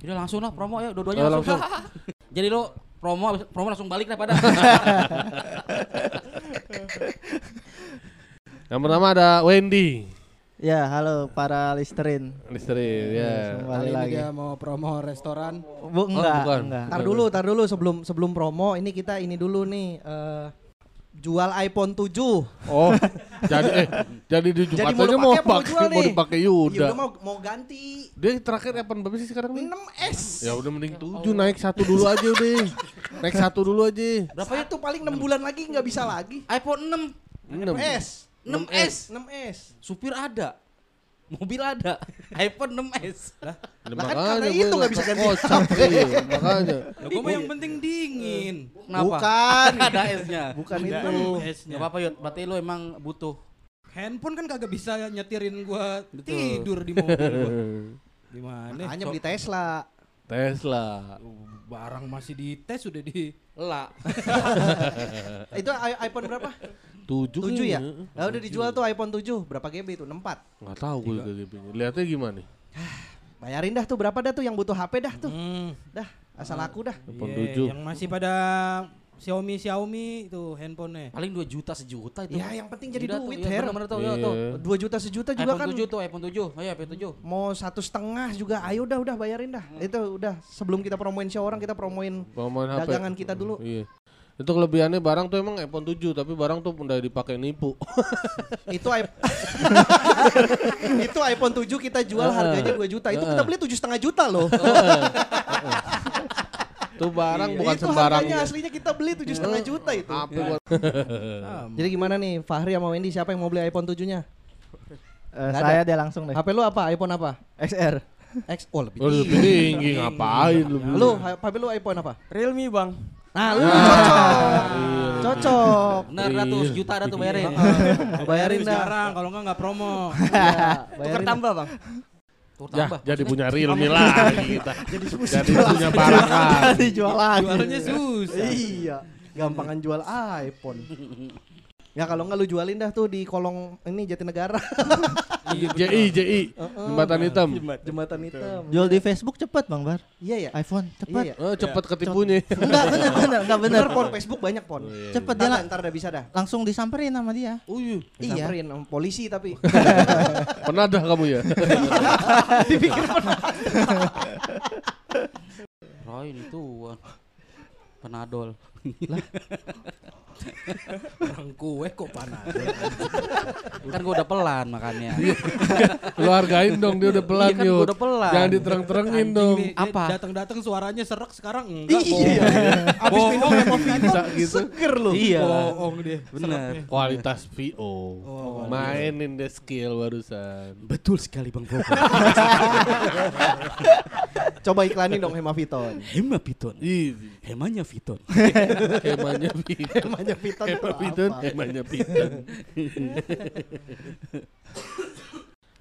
Udah langsung lah promo ya, dua-duanya Oh, langsung. langsung. Jadi lo promo promo langsung balik daripada. Yang pertama ada Wendy. Ya, halo para listerin. Listerin, ya. Kali ini lagi. dia mau promo restoran. Bu, enggak, bukan. enggak. Tar dulu, tar dulu sebelum sebelum promo ini kita ini dulu nih eh, jual iPhone 7. Oh, jadi eh jadi di Jadi Jumat mau aja mau pakai mau mau dipakai Ya Yuda. udah mau mau ganti Dia terakhir apa berapa sih sekarang nih? 6S. Ya udah mending 7 naik satu dulu aja udah. Naik satu dulu aja. Berapa itu paling 6 bulan lagi nggak bisa lagi. iPhone 6, Enam. 6S. 6S. 6S. Supir ada. Mobil ada. iPhone 6S. Lah, Nah, Lah kan karena itu gue nggak bisa ganti kocak, iya, makanya. Gue mah yang penting dingin. kenapa? Bukan. ada S-nya. Bukan itu. Gak apa-apa Yud, berarti lo emang butuh. Handphone kan kagak bisa nyetirin gua Betul. tidur di mobil gua. Gimana? Makanya Kok beli Tesla. Tesla. barang masih dites udah di Lah. Itu iPhone berapa? 7 7 ya? Nah, udah dijual tuh iPhone 7. Berapa GB itu? 64. Enggak tahu gue GGP-nya. Lihatnya gimana? Bayarin dah tuh berapa dah tuh yang butuh HP dah tuh. Hmm, Dah, asal aku dah. iPhone iya, 7. yang masih pada Xiaomi Xiaomi itu handphonenya. Paling 2 juta sejuta itu. Ya yang penting jadi tuh, duit, iya, Her. bener-bener tuh, ya, Iya. tuh. 2 juta sejuta juga iPhone kan 7 tuh, iPhone 7. Ayo, iPhone 7. mau satu setengah juga ayo udah udah bayarin dah itu udah sebelum kita promoin show orang kita promoin Promoin HP. dagangan kita dulu Iya. Itu kelebihannya barang tuh emang iPhone 7 tapi barang tuh udah dipakai nipu. itu i- itu iPhone 7 kita jual harganya 2 juta itu kita beli tujuh setengah juta loh tuh barang bukan itu sembarang. harganya aslinya kita beli tujuh setengah juta itu. HP buat jadi gimana nih Fahri sama Wendy siapa yang mau beli iPhone 7 nya? Eh, saya dia langsung deh. HP lu apa? iPhone apa? XR. X oh lebih Oh, lebih tinggi. tinggi. Ngapain lu? lu HP lu iPhone apa? Realme bang. nah lu cocok. cocok. Bener, dah tuh sejuta ada tuh bayarin. bayarin dah. sekarang kalau enggak enggak promo. Tukar bayarin tambah bang. Tuh Ya, tambah. jadi punya Realme lagi kita. jadi, punya barang lagi Jualannya susah. Iya, gampangan jual iPhone. Ya kalau nggak lu jualin dah tuh di kolong ini Jatinegara. JI, JI. Jembatan hitam. Jembatan hitam. Jual di Facebook cepet Bang Bar. Iya ya. iPhone Iya, cepet. ya. Oh, cepet ketipunya. Enggak bener bener enggak bener. Bener pon Facebook banyak pon. Cepet Ntar, dia dah, la- ntar dah bisa dah. langsung disamperin sama dia. Oh iya. Iya. Disamperin sama polisi tapi. Pernah dah kamu ya? Roy itu uh, penadol. Orang kue kok panas. kan gua udah pelan makannya. Lu hargain dong dia udah pelan Iya kan, yuk. udah pelan. Jangan diterang-terangin dong. Apa? Datang-datang suaranya serak sekarang enggak. Iya. Abis minum Bisa gitu. seger lu. Iya. Bohong dia. Bener. Kualitas VO. Mainin the skill barusan. Betul sekali Bang Bobo. Coba iklanin dong hemafiton. Hema Piton. Easy. Hemanya Piton. Hemanya Piton. Hemanya Piton. tuh Hema Piton. apa? Hemanya Piton.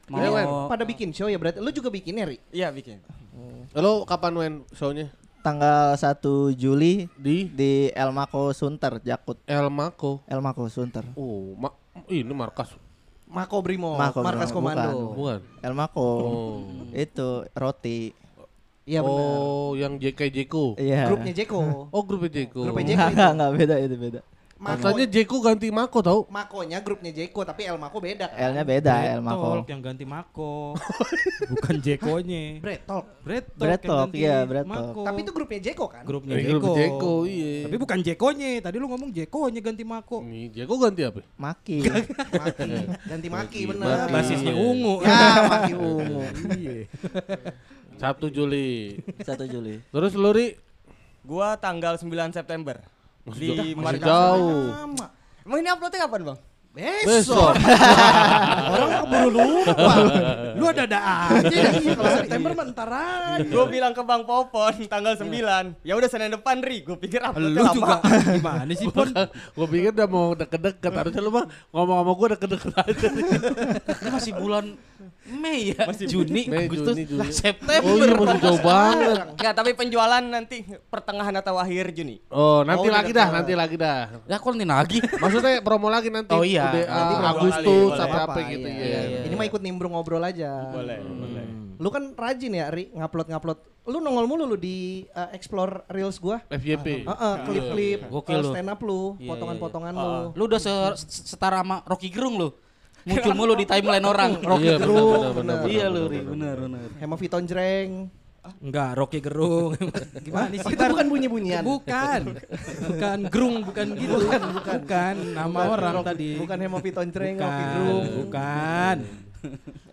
Mau Ya, Wen. Pada bikin show ya berarti. Lu juga bikin ya, Ri? Iya bikin. Lo kapan Wen show-nya? Tanggal 1 Juli Di di Elmako Sunter Jakut. El Mako. Elmako Sunter. Oh, ma ini markas. Mako Brimo, Mako markas Brimo, komando. bukan. Bukan. Elmako. Oh. Itu roti. Iya benar. Oh, yang JK Jeko. Iya. Grupnya Jeko. Oh, grupnya Jeko. Grupnya Jeko enggak, enggak beda itu beda. Mako, Katanya Jeko ganti Mako tau? Makonya grupnya Jeko tapi El Mako beda kan? L-nya beda, Elmako. Talk yang ganti Mako. Bukan Jekonya. Yang Talk, ganti iya. Mako. Tapi itu grupnya Jeko kan? grupnya Eh, Jeko. grup Jeko, iya. Tapi bukan Jekonya. Tadi lu ngomong Jekonya ganti Mako. Nih, Jeko ganti apa? Maki. Maki. Ganti Maki Maki, bener. Maki. Basisnya ungu. Ya, Maki ungu. Iya. 1 Juli. 1 Juli. Terus lu Ri? Gua tanggal 9 September. Masih Di jauh- masih jauh. Sama. Emang ini uploadnya kapan bang? Besok. Orang keburu lupa. Lu ada ada aja. Iya, kalau September mah ntar aja. Gue bilang ke Bang Popon tanggal 9. Ya udah Senin depan Ri. Gue pikir uploadnya Lu lama. juga gimana sih Pon? gue pikir udah mau deket-deket harusnya lu mah ngomong sama gue deket-deket aja Ini masih bulan Mei ya? Masih Juni, Mei, Agustus, Juni, Juni. lah September. oh iya masih jauh banget Enggak, tapi penjualan nanti pertengahan atau akhir Juni. oh nanti Oh, lagi dah nanti lagi dah Ya kok nanti lagi? maksudnya promo lagi nanti Oh iya, Udah, nanti ah, Agustus apa apa gitu iya, ya iya. Ini mah ikut nimbrung ngobrol aja. Boleh, boleh. Lu kan rajin ya, Ri, ngupload-ngupload. Lu nongol mulu lu di uh, explore reels gua. FYP Heeh, klip-klip, Gokil uh, lu. stand up lu, Iya, potongan-potongan iya. lu. Lu udah se- se- setara sama Rocky Gerung lu. Muncul mulu di timeline orang. Rocky Iya, Gerung. Iya lu, benar, Ri, benar. benar benar. Hema Viton Jreng. Enggak, Rocky Gerung. Gimana sih? Oh, itu bukan bunyi-bunyian. Bukan. Bukan gerung, bukan gitu. Bukan, nama orang Rock- tadi. Bukan Jreng, Rocky Bukan, Gerung. bukan.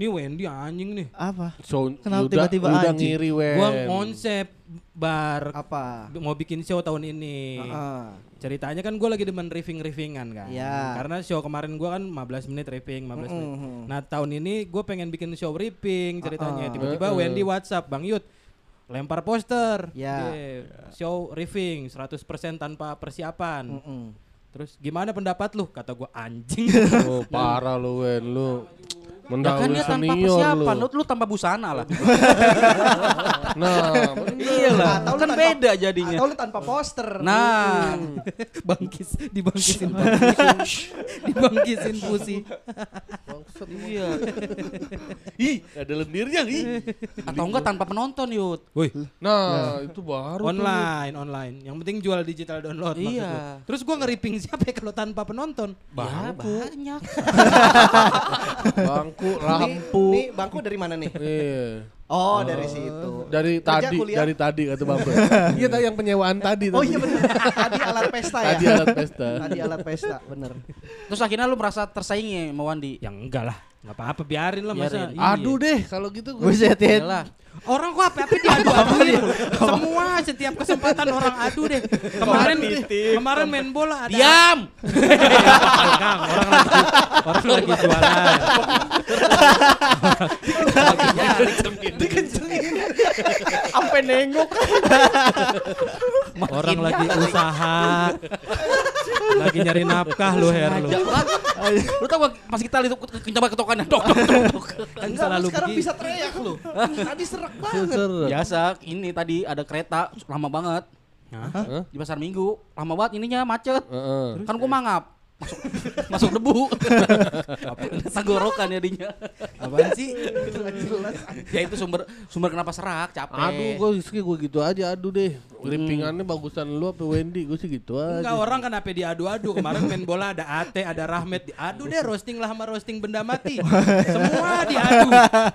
Ini Wendy anjing nih. Apa? so Kenapa Yuda- tiba-tiba anjing? ngiri wen Gua konsep bar Apa? mau bikin show tahun ini. Heeh. Ceritanya kan gue lagi demen riffing-riffingan kan. Iya. Karena show kemarin gue kan 15 menit riffing, 15 menit. Nah tahun ini gue pengen bikin show ripping ceritanya. Tiba-tiba Heeh. Wendy WhatsApp, Bang Yud lempar poster. Ya. Dia, Show riffing 100% tanpa persiapan. Terus gimana pendapat lu? Kata gue anjing. oh parah lu wen lu Ya kan mendahului dia tanpa persiapan, lu lu, lu tanpa busana lah. nah iya lah, Atau kan tanpa- beda jadinya. Atau lu tanpa poster. Nah, Bangkis, dibangkisin pusi. dibangkisin pusi. iya. ih ada lendirnya ih Atau enggak tanpa penonton, Yud. Woi, nah itu baru tuh. online, online. Yang penting jual digital download maksud Iya. Terus gua nge-ripping siapa ya kalau tanpa penonton? Ya, banyak. Bangku Nih, lampu nih bangku dari mana nih? Iya. Oh, dari situ. dari Kerja, tadi kuliah? dari tadi kata bapak iya tadi yang penyewaan tadi Oh tadi. iya benar. Tadi alat pesta ya. tadi alat pesta Tadi alat pesta, bener. Terus akhirnya lu merasa tersaingi sama Wandi. Ya enggak lah. Enggak apa-apa, biarin lah masa. Biarin. Iya. aduh deh kalau gitu gue Buset ya. Orang kok apa-apa diadu-aduin. Semua setiap kesempatan orang adu deh. Kemarin kemarin main bola ada Diam. Kang, orang lagi orang lagi jualan. Sampai nengok. Orang lagi usaha. Lagi nyari nafkah lu Her lu. Lu tau gak pas kita lihat coba ketokannya dok dok dok. dok. Kan Enggak, selalu lu sekarang bisa teriak lu. Tadi serak banget. Biasa ini tadi ada kereta lama banget Hah? di pasar Minggu. Lama banget ininya macet. Kan gua mangap. Masuk, masuk debu. Tenggorokan jadinya. Apaan sih? Ya itu sumber sumber kenapa serak, capek. aduh gue Rizky gue gitu aja aduh deh rippingannya bagusan lu apa Wendy gue sih gitu aja Enggak orang kan apa diadu-adu. Kemarin main bola ada Ate, ada Rahmat diadu deh roasting lah sama roasting benda mati. Semua diadu.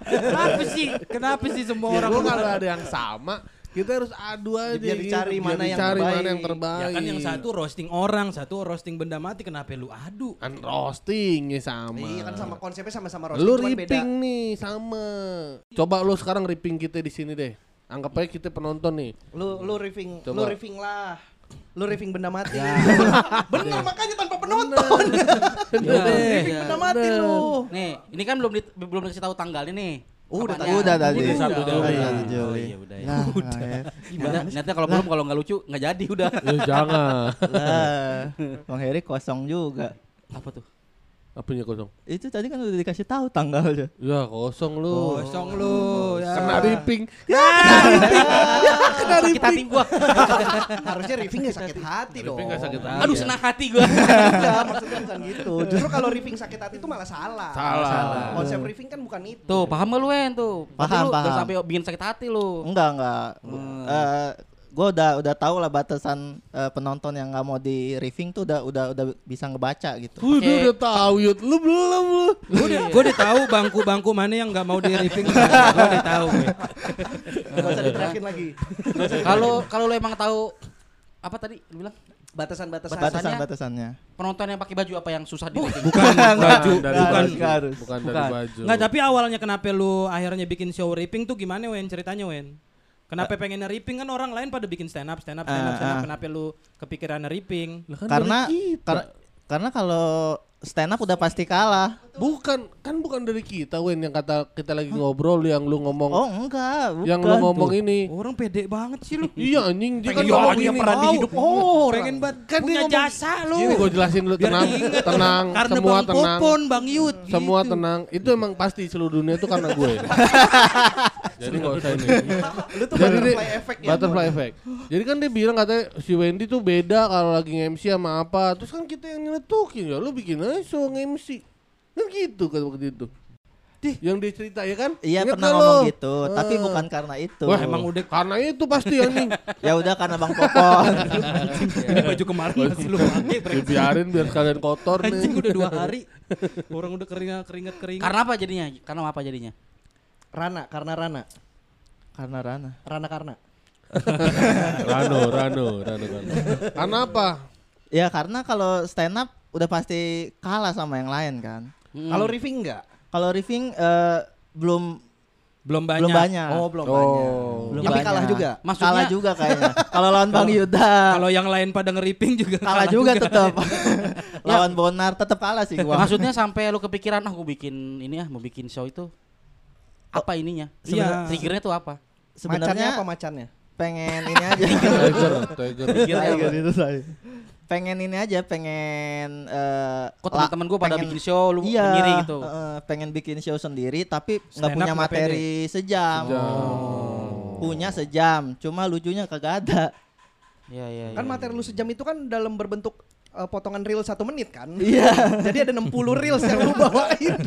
Kenapa sih? Kenapa sih semua ya orang gue kalau ada yang sama kita harus adu aja Biar dicari Biar mana yang dicari terbaik. mana yang terbaik Ya kan yang satu roasting orang, satu roasting benda mati, kenapa lu adu? kan roastingnya sama Iya kan sama konsepnya sama-sama roasting lu cuman beda. ripping nih sama coba lu sekarang ripping kita di sini deh anggap aja kita penonton nih Lu lu riffing, lu Coba. riffing lah. Lu riffing benda mati. Bener makanya tanpa penonton. Ya, riffing iya. benda mati lu. Nih, ini kan belum di, belum dikasih tahu tanggalnya nih. Udah Kapannya? Udah tadi. Udah, satu Udah, Juli. udah, Oh, Juli. iya, udah ya. Nah, ya. Nanti, nanti kalau belum kalau nggak lucu nggak jadi udah. ya jangan Lah, Bang Heri kosong juga. Apa tuh? Apanya kosong Itu tadi kan udah dikasih tahu tanggalnya. ya kosong lu Kosong lu. Ya. kena ripping Sakit hati gua. Harusnya riffing gak sakit hati dong. ripping gak sakit hati Aduh senang hati gua. Enggak, maksudnya bukan gitu. Justru kalau riffing sakit hati itu malah salah. Salah. Konsep riffing kan bukan itu. Tuh, paham gak lu Wen tuh? Paham, paham. Sampai bikin sakit hati lu. Enggak, enggak. Gue udah udah tahu lah batasan eh, penonton yang nggak mau di riffing tuh udah udah udah bisa ngebaca gitu. Udah Oke. udah tahu yut lu belum lu Gue udah, gua udah tahu bangku-bangku mana yang nggak mau di ripping. Gue udah tahu. gue. Gak usah diterakin lagi. Kalau kalau lu emang tahu apa tadi lu bilang Batasan-batasan. Batasan Batasannya- batasannya. penonton yang pakai baju apa yang susah di Bukan baju, dari bukan. baju. harus. bukan dari Bukan. baju Nggak, tapi awalnya kenapa lu akhirnya bikin show ripping tuh gimana Wen ceritanya Wen? Kenapa pengen ripping kan orang lain pada bikin stand up, stand up, stand up, Ah, stand up. ah. Kenapa lu kepikiran ripping? Lah kan Karena karena karena kalau stand up udah pasti kalah. Bukan, kan bukan dari kita Wen yang kata kita lagi ngobrol yang lu ngomong Oh enggak, bukan. yang lu ngomong ini. Orang pede banget sih lu. Iya anjing dia kan Pengen ngomong gini. peran di hidup orang. Pengen banget Kan dia punya ngomong- jasa lu. Ini gue jelasin Biar tenang, tenang, Karena semua Bang tenang. Popon, Bang Yud. Semua gitu. tenang. Itu emang pasti seluruh dunia itu karena gue. Jadi nggak usah ini. Lu tuh Jadi butterfly effect ya. Butterfly effect. Jadi kan dia bilang katanya si Wendy tuh beda kalau lagi MC sama apa. Terus kan kita yang nyeletukin ya. Lu bikin aja show MC. Kan gitu kan waktu itu. Yang dia cerita ya kan? Iya Ingat pernah ngomong lu? gitu, tapi Ah. bukan karena itu. Wah, Emang udah- karena itu pasti anjing. ya udah karena Bang Popon. Ini baju kemarin masih lu pakai. Dibiarin biar sekalian kotor Anjing nih. udah dua hari. Orang udah keringat keringat keringat. Karena apa jadinya? Karena apa jadinya? Rana, karena Rana. karena Rana. Rana karena. Rano, Rano, Rano, Rano. Karena apa? Ya karena kalau stand up udah pasti kalah sama yang lain kan. Hmm. Kalau riffing enggak? Kalau riffing eh, belum belum banyak. belum banyak. Oh, belum Oh. banyak. Belum Tapi banyak. kalah juga. Maksudnya- kalah juga kayaknya. Kalau lawan Bang Yuda Kalau yang lain pada ngeriping juga kalah juga tetap. lawan Bonar tetap kalah sih gua. Maksudnya sampai lu kepikiran ah gue bikin ini ah mau bikin show itu apa ininya? Iya. Triggernya tuh apa? Macannya Sebenarnya apa macannya? pengen ini aja. Tiger, Tiger. Tiger itu saya. Pengen ini aja, pengen eh, Kok teman-teman gue pada pengen- bikin show lu iya, ngiri gitu. eh, pengen bikin show sendiri tapi nggak punya materi sejam. Sejam. Punya sejam, cuma lucunya kagak ada. Iya iya. Kan iya. materi lu sejam itu kan dalam berbentuk eh, potongan reel satu menit kan? Iya. Jadi ada 60 reels yang lu bawain.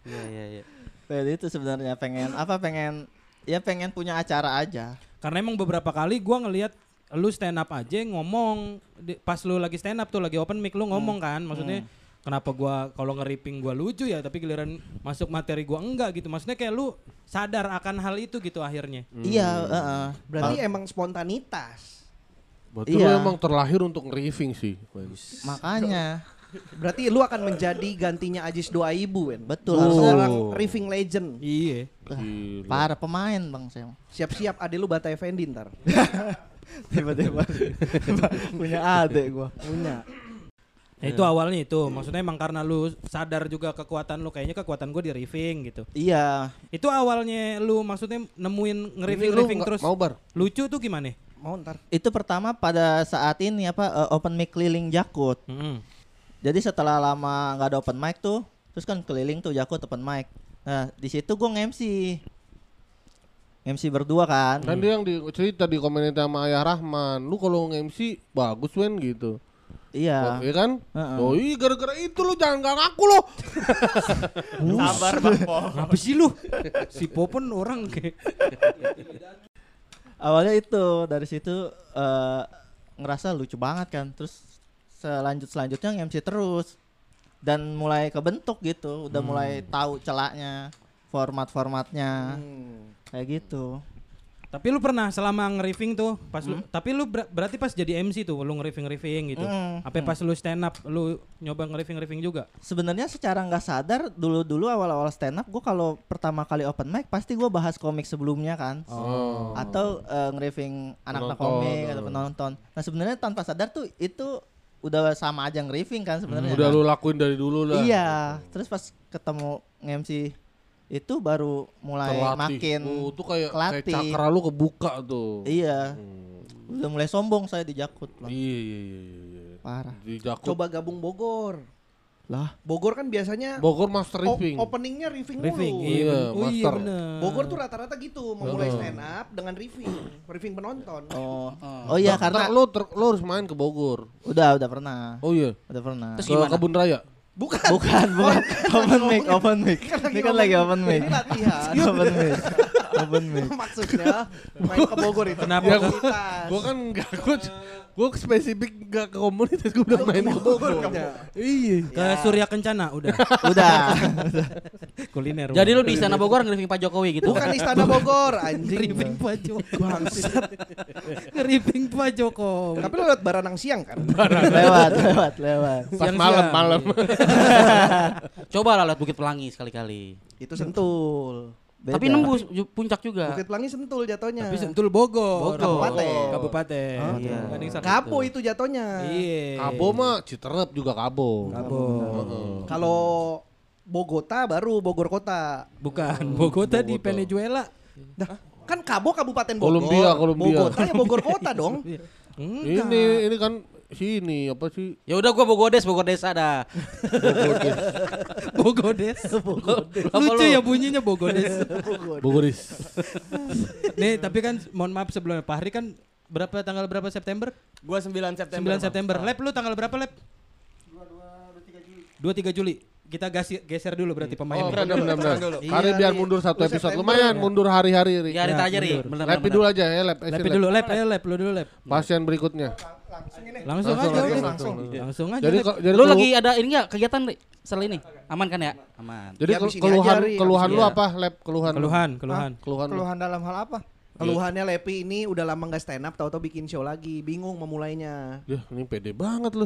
Iya iya iya. Jadi itu sebenarnya pengen apa pengen ya pengen punya acara aja. Karena emang beberapa kali gua ngelihat lu stand up aja ngomong di- pas lu lagi stand up tuh lagi open mic lu ngomong kan maksudnya kenapa gua kalau ngeriping gua lucu ya tapi giliran masuk materi gua enggak gitu maksudnya kayak lu sadar akan hal itu gitu akhirnya Iya, heeh. Berarti emang spontanitas. Berarti Iya. lu emang terlahir untuk riffing sih. Makanya Berarti lu akan menjadi gantinya Ajis Doa Ibu, Wen. betul Oh. Seorang riffing legend. iya para pemain bang saya. Siap-siap ade lu Bata Effendi ntar. Tiba-tiba punya adek gua. Punya. Ya, itu awalnya itu maksudnya emang karena lu sadar juga kekuatan lu kayaknya kekuatan gua di riffing gitu Iya, itu awalnya lu maksudnya nemuin nge-riffing riffing terus mau bar. lucu tuh gimana Mau ntar. itu pertama pada saat ini apa eh, open mic keliling Jakut. Mm-mm. Jadi setelah lama nggak ada open mic tuh, terus kan keliling tuh Jakut open mic. Nah di situ gue nge-MC, MC berdua kan. Kan dia yang di, cerita di komunitas sama Ayah Rahman. Lu kalau nge-MC bagus Wen gitu. Iya. Oh, iya kan? Heeh. Oh iya gara-gara itu lu jangan gak ngaku lo. Sabar Bang Po. Apa sih lu? si Popon orang kayak Awalnya itu dari situ eh, ngerasa lucu banget kan. Terus selanjut selanjutnya nge-MC terus dan mulai kebentuk gitu. Udah mulai tahu celaknya, format-formatnya Hmm. Kayak gitu. Tapi lu pernah selama nge-riffing tuh pas lu tapi lu ber- berarti pas jadi MC tuh lu nge-riffing-riffing gitu. Mm, Apa pas lu stand up lu nyoba nge-riffing-riffing juga? Sebenarnya secara nggak sadar dulu-dulu awal-awal stand up gue kalau pertama kali open mic pasti gue bahas komik sebelumnya kan. Oh. Atau eh, nge-riffing anak-anak komik atau penonton. Nah sebenarnya tanpa sadar tuh itu udah sama aja nge-riffing kan sebenarnya. Udah lu lakuin dari dulu lah. Iya. Terus pas ketemu nge-MC itu baru mulai Terlatih. makin Oh, tuh kayak kayak cakra lu kebuka tuh. Iya. Hmm. Udah mulai sombong saya di Jakut Bang. Iya iya iya iya. iya. Parah. Di Jakut. Coba gabung Bogor. Lah. Bogor kan biasanya Bogor master o- riffing. openingnya riffing, Riffing. mulu. Iya, oh iya master. bener. Bogor tuh rata-rata gitu, memulai Heeh. stand up dengan riffing, riffing penonton. Oh. Oh iya Ntar- karena ntar lu ter- lu harus main ke Bogor. udah udah pernah. Oh iya. Udah pernah. Terus Ke gimana? Kebun Raya. Bukan. Bukan, bukan. open mic, open mic. Ini kan lagi open mic. Ini latihan. Open mic. Open mic. Maksudnya main ke Bogor itu. Kenapa? Gua kan enggak gua gua spesifik enggak ke komunitas gua udah main ke Bogor. Iya. Ke Surya Kencana udah. Udah. Kuliner. Jadi lu di Istana Bogor nge-riffing Pak Jokowi gitu. Bukan Istana Bogor, anjing. nge-riffing Pak Jokowi. Nge-riffing Pak Jokowi. Tapi lo liat Baranang siang kan? lewat, lewat, lewat. Pas Siang-siang. malam-malam. Coba lah lihat Bukit Pelangi sekali-kali. Itu sentul. Beda. Tapi nembus puncak juga. Bukit Pelangi Sentul jatuhnya. Tapi Sentul Bogor. Bogor. Kabupaten. Kabupaten. Oh, iya. Kabo itu jatuhnya. Iya. Kabo mah Citerep juga Kabo. Kabo. Kalau Bogota baru Bogor kota. Bukan, Bogota di Venezuela. Dah, kan Kabo Kabupaten Bogor. Kolombia, Kolombia. Bogota ya Bogor kota dong. Enggak. Ini ini kan sini apa sih? Ya udah gua Bogodes, Bogor desa dah. Bogodes. Lucu ya bunyinya Bogodes. Bogoris. Nih, tapi kan mohon maaf sebelumnya Pak Hari kan berapa tanggal berapa September? Gua 9 September. 9 Bang. September. Lab lu tanggal berapa, Lab? 23 Juli. Kita gasi- geser dulu berarti Oh, pemainnya. benar benar benar. dulu. Hari Iya, biar Ri. mundur satu episode. September Lumayan ya. mundur hari-hari. Ri. Ya, Rita aja, Ri. Lepi bener. dulu aja ya, lep. Action, dulu, lep. lab, ayo lab lu dulu lab. Pasien berikutnya. Langsung, Langsung aja udah. langsung. Langsung aja. Jadi jadi Lu lagi ada ini enggak kegiatan Ri? setelah ini? Aman kan ya? Aman. Jadi Ya, keluhan keluhan lu apa, lep? Keluhan. lu. keluhan, keluhan. Keluhan. lu. Keluhan dalam hal apa? Keluhannya Lepi ini udah lama nggak stand up, tahu-tahu bikin show lagi, bingung memulainya. Ya, ini pede banget lu.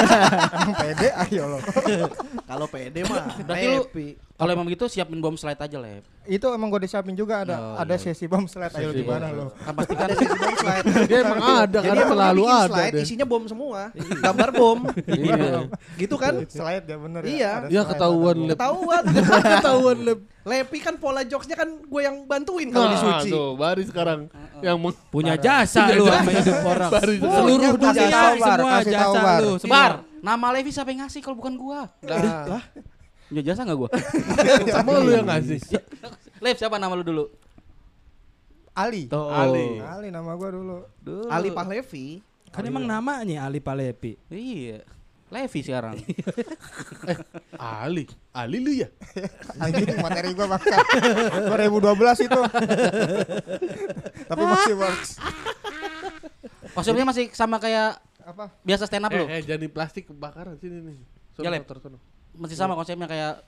Emang pede ayo lo. Kalau pede mah Berarti lu- Lepi. Kalau emang gitu siapin bom slide aja, Lep. Itu emang gue disiapin juga ada Oh, ada iya. sesi bom slide ayo gimana lo? Kan pasti kan Ada sesi bom slide. Dia emang ada Jadi kan selalu ada slide deh. isinya bom semua. Gambar bom. Iya. gitu kan? Slide ya bener Iya. ya. Ada Ya slide, ketahuan ada lep. Ketahuan. Ketahuan lep. Lepi kan pola jokesnya kan gue yang bantuin kalau di Nah, suci. tuh, baris sekarang yang meng- Punya jasa lu sama hidup orang. Seluruh dunia semua jasa lu. semua. Bar, nama Levi siapa yang ngasih kalau bukan gua? Nah, Punya jasa enggak gua? sama lu yang ngasih. Lev siapa nama lu dulu? Ali. Tuh. Ali. Ali nama gue dulu. Ali Pahlevi. Kan emang namanya Ali Palepi. Iya. Levi sekarang. Ali. Ali lu ya? Anjing materi gue bangsa. 2012 itu. Tapi masih works. Kostumnya masih sama kayak Apa? biasa stand up lu. Eh, eh jadi plastik kebakaran sini nih. Sono, Ya, Lep. motor sono. Masih sama konsepnya kayak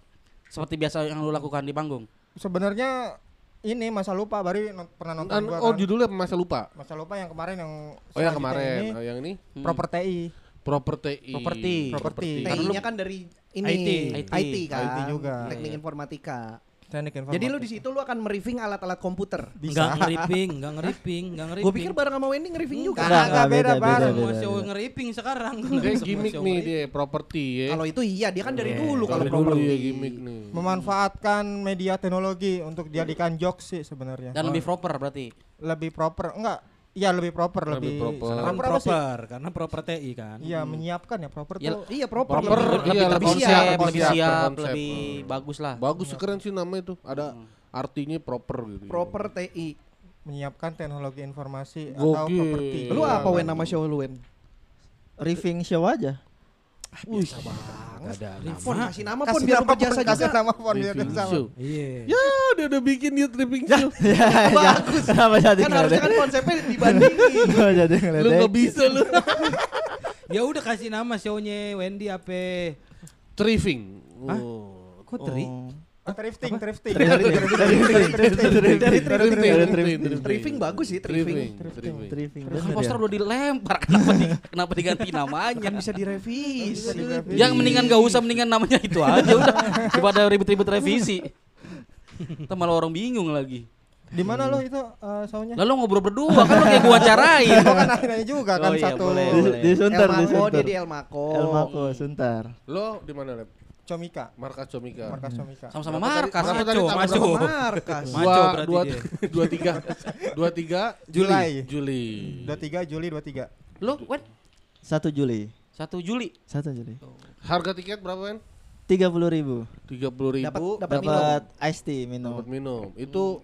seperti biasa yang lu lakukan di panggung. Sebenarnya ini masa lupa Bari non- pernah nonton An- gua oh kan. judulnya masa lupa. Masa lupa yang kemarin yang Oh yang kemarin, ini, oh, yang ini Hmm. Proper TI. properti. Properti. Properti. Lu- TI-nya kan dari ini IT. IT, kan. IT juga. Teknik informatika. Teknik informatika. Jadi lu di situ lu akan mereving alat-alat komputer. Enggak ngeriping, enggak ngeriping, enggak ngeriping. Gue pikir bareng sama Wendy ngereving juga. Enggak, enggak, beda, beda, Bar. beda, semua beda, show beda. ngeriping sekarang. Dia gimmick nih dia properti ya. Kalau itu iya, dia kan dari Iya, dulu kalau Dari dulu properti. ya gimmick nih. memanfaatkan media teknologi untuk dijadikan jokes sih sebenarnya. Dan lebih proper berarti. lebih proper enggak? Iya lebih proper, Lebih lebih, proper. Kan proper sih? proper, karena proper TI kan. Iya menyiapkan ya proper Ya, tuh. Iya proper. Proper, lebih- lebih, iya, lebih lebih siap, siap, lebih siap, konsep. lebih bagus lah. Bagus keren sih namanya itu. Ada artinya proper gitu. Proper TI. menyiapkan teknologi informasi atau Gokil. properti. Lu apa Wen nama show lu Wen? Riffing show aja. Enggak ada Pon nama. kasih nama pon Kasih biar nama berjasa pon, kasih juga. nama pon biar show. Iya. Ya, dia udah bikin dia tripping show. Bagus. Kenapa jadi Kan harusnya kan konsepnya dibandingin. Jadi Lu ngeledek? nggak bisa lu. Ya udah kasih nama show-nya Wendy apa? Tripping. Oh. Kok teri? Oh, Thrifting, thrifting. Tripping bagus sih. Kan bener poster ya? udah dilempar, kenapa, di, kenapa diganti namanya? Kan bisa direvisi. Yang mendingan gak usah, mendingan namanya itu aja udah. Daripada ribet-ribet revisi. Ntar malah orang bingung lagi. Di mana lo itu uh, saunya? Lalu ngobrol berdua kan lo kayak gua carain. Oh kan akhirnya juga kan Oh iya, satu boleh, Di, boleh. di Sunter, di El Mako, Sunter. dia di El Mako. El Mako, Sunter. Lo di mana, Lep? Comika, Markas Comika. markas Comika. Sama-sama markas. Berapa tadi? Maco, maco. Markas. Maco Dua, berarti dua, dia. dua tiga, dua tiga Julai. Juli. 23 Juli 23. Lo, Wen? 1 Juli. 1 Juli. 1 Juli. Harga tiket berapa kan? 30 ribu. Tiga puluh ribu. Dapat dapat minum. Dapat ice tea minum. Dapat minum. Itu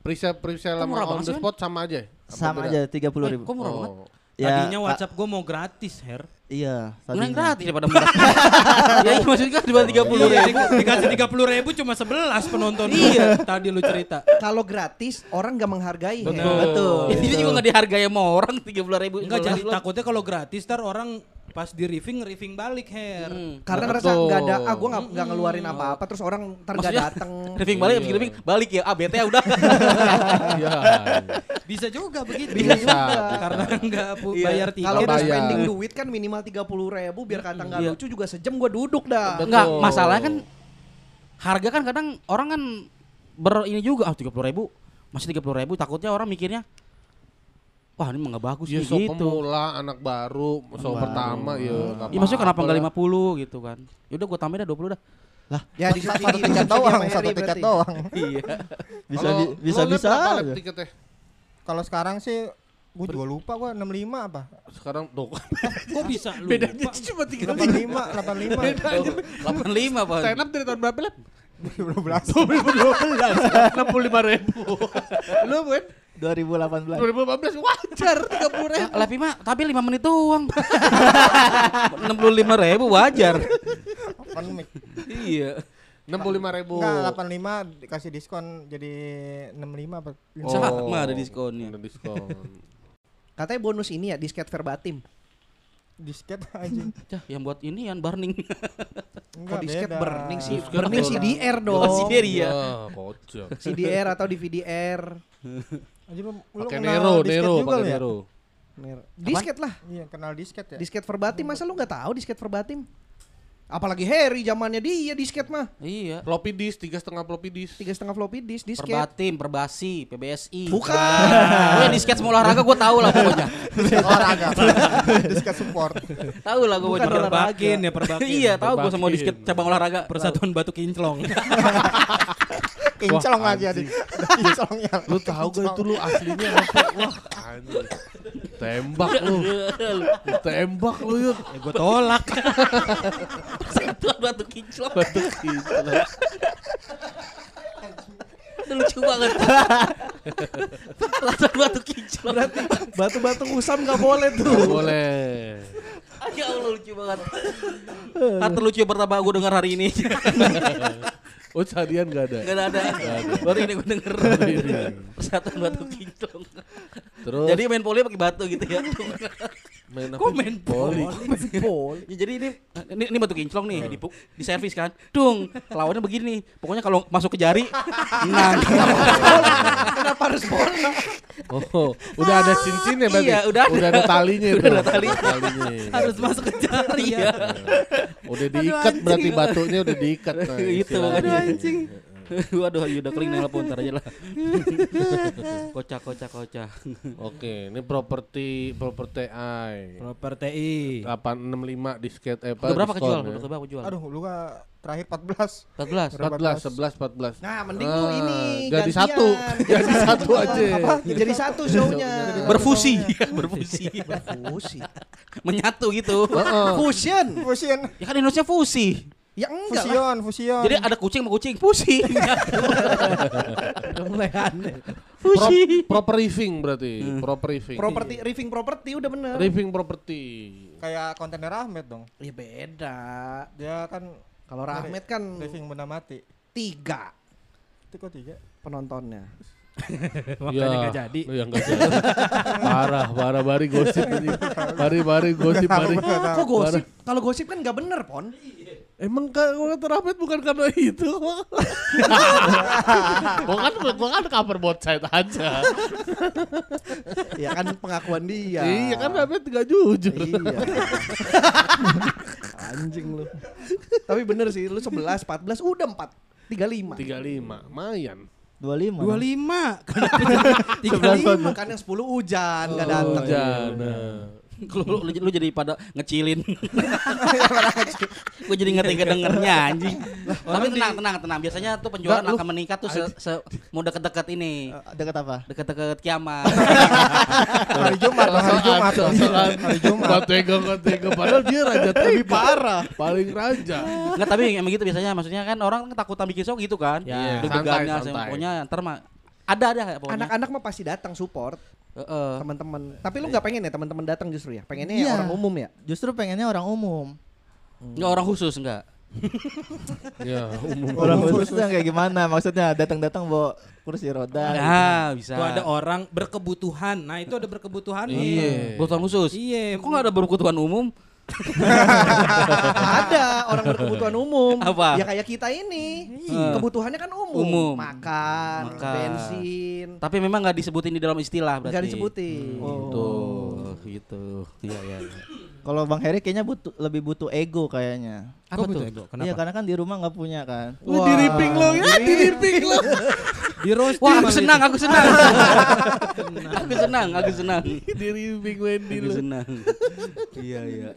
presale presale Kok sama murah on banget the spot sama aja. Apa Sama aja 30 Eh, ribu. kok murah banget? Oh. Ya, Tadinya WhatsApp gue mau gratis, Her. Iya, tadinya. gratis daripada murah. ya iya, maksudnya kan daripada 30 Iya, ribu. di- dikasih 30 ribu cuma 11 penonton. Iya. Tadi lu cerita. Kalau gratis orang gak menghargai. Betul. Her. Betul. Ini juga gak dihargai sama orang 30 ribu. Enggak jadi takutnya kalau gratis ntar orang pas di riffing riffing balik Her. Hmm. Karena ngerasa nggak ada, ah gue nggak nggak ngeluarin apa-apa, terus orang ntar nggak dateng. Riffing balik, Iya. riffing balik ya. Ah, bete ya udah. Iya. Bisa juga begitu. Bisa. Karena enggak pu- Iya. bayar tiket. Kalau udah spending duit kan minimal tiga puluh ribu biar kata nggak Iya. lucu juga sejam gue duduk dah. Betul. Enggak, masalahnya kan harga kan kadang orang kan ber ini juga ah 30 ribu masih 30 ribu takutnya orang mikirnya wah ini mah nggak bagus Ya nih so gitu pemula, anak baru, so pertama ya. Iya maksudnya kenapa enggak lah. 50 gitu kan yaudah gue tambahin dah 20 dah Ya di Satu di- di- tiket di- doang, sama satu tiket doang. iya bisa Kalau bi- bisa bisa? Kalau sekarang sih gue juga lupa gue 65 apa? Sekarang tuh Kok bisa lu? bedanya cuma 3 85, 85. Bedanya 85 apa stand up dari tahun berapa lap? 2012. 65 ribu. Lu Ben? 2018 2015 wajar 30 ribu. Lepi mah tapi 5 menit doang 65 ribu wajar Open mic. iya 65 ribu. Enggak, 85 dikasih diskon jadi 65 apa? Sama ada diskonnya. Ada diskon. Katanya bonus ini ya disket verbatim. Disket aja. Cah, yang buat ini yang burning Enggak, Kok disket beda. burning sih? Disket Burning CDR Oh, dong. CDR iya. Ya, kocak. CDR atau DVD-R. Aja lu, Pakai kenal Nero, disket Nero, juga pakai lu ya? Nero. Disket lah. Iya, kenal disket ya. Disket verbatim masa lu nggak tahu disket verbatim? Apalagi Harry zamannya dia disket mah. Iya. Floppy disk, tiga setengah floppy disk. Tiga setengah floppy disk disket. Perbatim, Perbasi, PBSI. Bukan. Oh, yang disket semua olahraga gue tahu lah pokoknya. olahraga. disket support. tahu lah gue pokoknya. olahraga. Perbakin ya perbakin. Iya, tahu gue semua disket cabang olahraga. Persatuan Batu Kinclong. Kinclong lagi anjing. Kinclongnya. Lu tahu gak itu lu aslinya apa? Wah, anjing. Tembak lu. Tembak lu yuk. ya gue tolak. Persatuan Batu Kinclong. Batu kinclong. Itu lucu banget. Batu Kinclong. Berarti batu-batu usam nggak boleh tuh. Nggak boleh. Ya Allah lucu banget. Kata lucu pertama gue dengar hari ini. Oh, seharian gak ada. Gak ada. Baru ini gue denger. ini. Persatuan Batu Kinclong. Terus Jadi main poli pakai batu gitu ya. main apa? Kok main poli? Ya, jadi ini, ini ini batu kinclong nih, di, di servis kan. Dung, lawannya begini. Pokoknya kalau masuk ke jari, menang. Kenapa harus poli? Oh, udah ada cincinnya berarti. Iya, udah ada. Udah ada talinya Udah tuh. ada talinya. Talinya. Harus masuk ke jari Iya. ya. Udah diikat berarti batunya udah diikat. Nah, Gitu, istilahnya. aduh, anjing. Waduh, udah keling nelpon ntar aja lah. kocak, kocak, kocak. Oke, ini properti properti I. Proper TI. 865 disket eh apa? Berapa kejual? ya. Berapa kejual? Aduh, lu gak terakhir 14. 14. 14, 11, 14. Nah, mending Ah, lu ini jadi gantian. satu. Jadi satu aja. Apa? Jadi satu show-nya. Berfusi, berfusi. Fusi. Menyatu gitu. Fusion. Fusion. Ya kan Indonesia fusi. Ya enggak lah. Fusion, fusion. Jadi ada kucing sama kucing fusi. Udah mulai aneh. fusi. Pro- proper riffing berarti. Hmm. Proper riffing. Properti, riffing properti udah bener. Riffing property. kayak kontainer Ahmed dong. Ya beda. Dia kan Kalau Rahmat kan living benda mati. tiga Itu kok tiga? penontonnya. Makanya gak jadi. Ya enggak jadi. parah, parah bari gosip ini. Bari bari gosip bari. Kok gosip? Kalau gosip kan nggak bener, Pon. Emang kalau kata Rahmat bukan karena itu. gua kan gua kan cover both side aja. ya kan pengakuan dia. Iya kan Rahmat enggak jujur. Iya. Anjing lu. Tapi bener sih, lu 11, 14, udah 4. 35. 35, mayan. 25 Dua dong. lima. 35 kan yang 10 hujan enggak datang. Hujan. Nah. Lu, lu, lu jadi pada ngecilin. Gue jadi ngerti kedengernya anjing. Tapi tenang, tenang, tenang. Biasanya tuh penjualan Nggak, akan meningkat tuh se, se mau deket-deket ini. Eh, Dekat apa? Deket-deket kiamat. Hari Jumat, hari Jumat. Hari Jumat. Gak tega. Padahal dia raja lebih parah. Paling raja. Enggak, tapi emang gitu biasanya. Maksudnya kan orang ketakutan bikin show gitu kan. Ya. Deg-degannya, Santai, santai. pokoknya ntar mah ada ada pokoknya. Anak-anak mah pasti datang support Heeh. teman-teman. Tapi lu nggak pengen ya teman-teman datang justru ya? Pengennya Iya. ya orang umum ya? Justru pengennya orang umum. Enggak orang khusus enggak. Ya, umum. Orang khusus tuh yang kayak gimana? Maksudnya datang-datang bawa kursi roda. Nah, bisa. Tuh ada orang berkebutuhan. Nah itu ada berkebutuhan. Iya. Kebutuhan khusus. Iya. Kok nggak ada berkebutuhan umum? ada orang berkebutuhan umum. Apa? Ya kayak kita ini. Iya. Kebutuhannya kan umum. Umum. Makan, Makan. bensin. Tapi memang nggak disebutin di dalam istilah berarti. Enggak disebutin. Tuh, gitu. Iya, iya. iya. Kalau Bang Heri kayaknya butuh lebih butuh ego kayaknya. Apa Kok tuh? butuh ego? Kenapa? Iya karena kan di rumah nggak punya kan. Lu di ripping lo ya, di ripping lo. Di roasting Wah, aku senang, itu. aku senang. aku senang, aku senang. Di ripping Wendy Aku lo. senang. Iya, iya.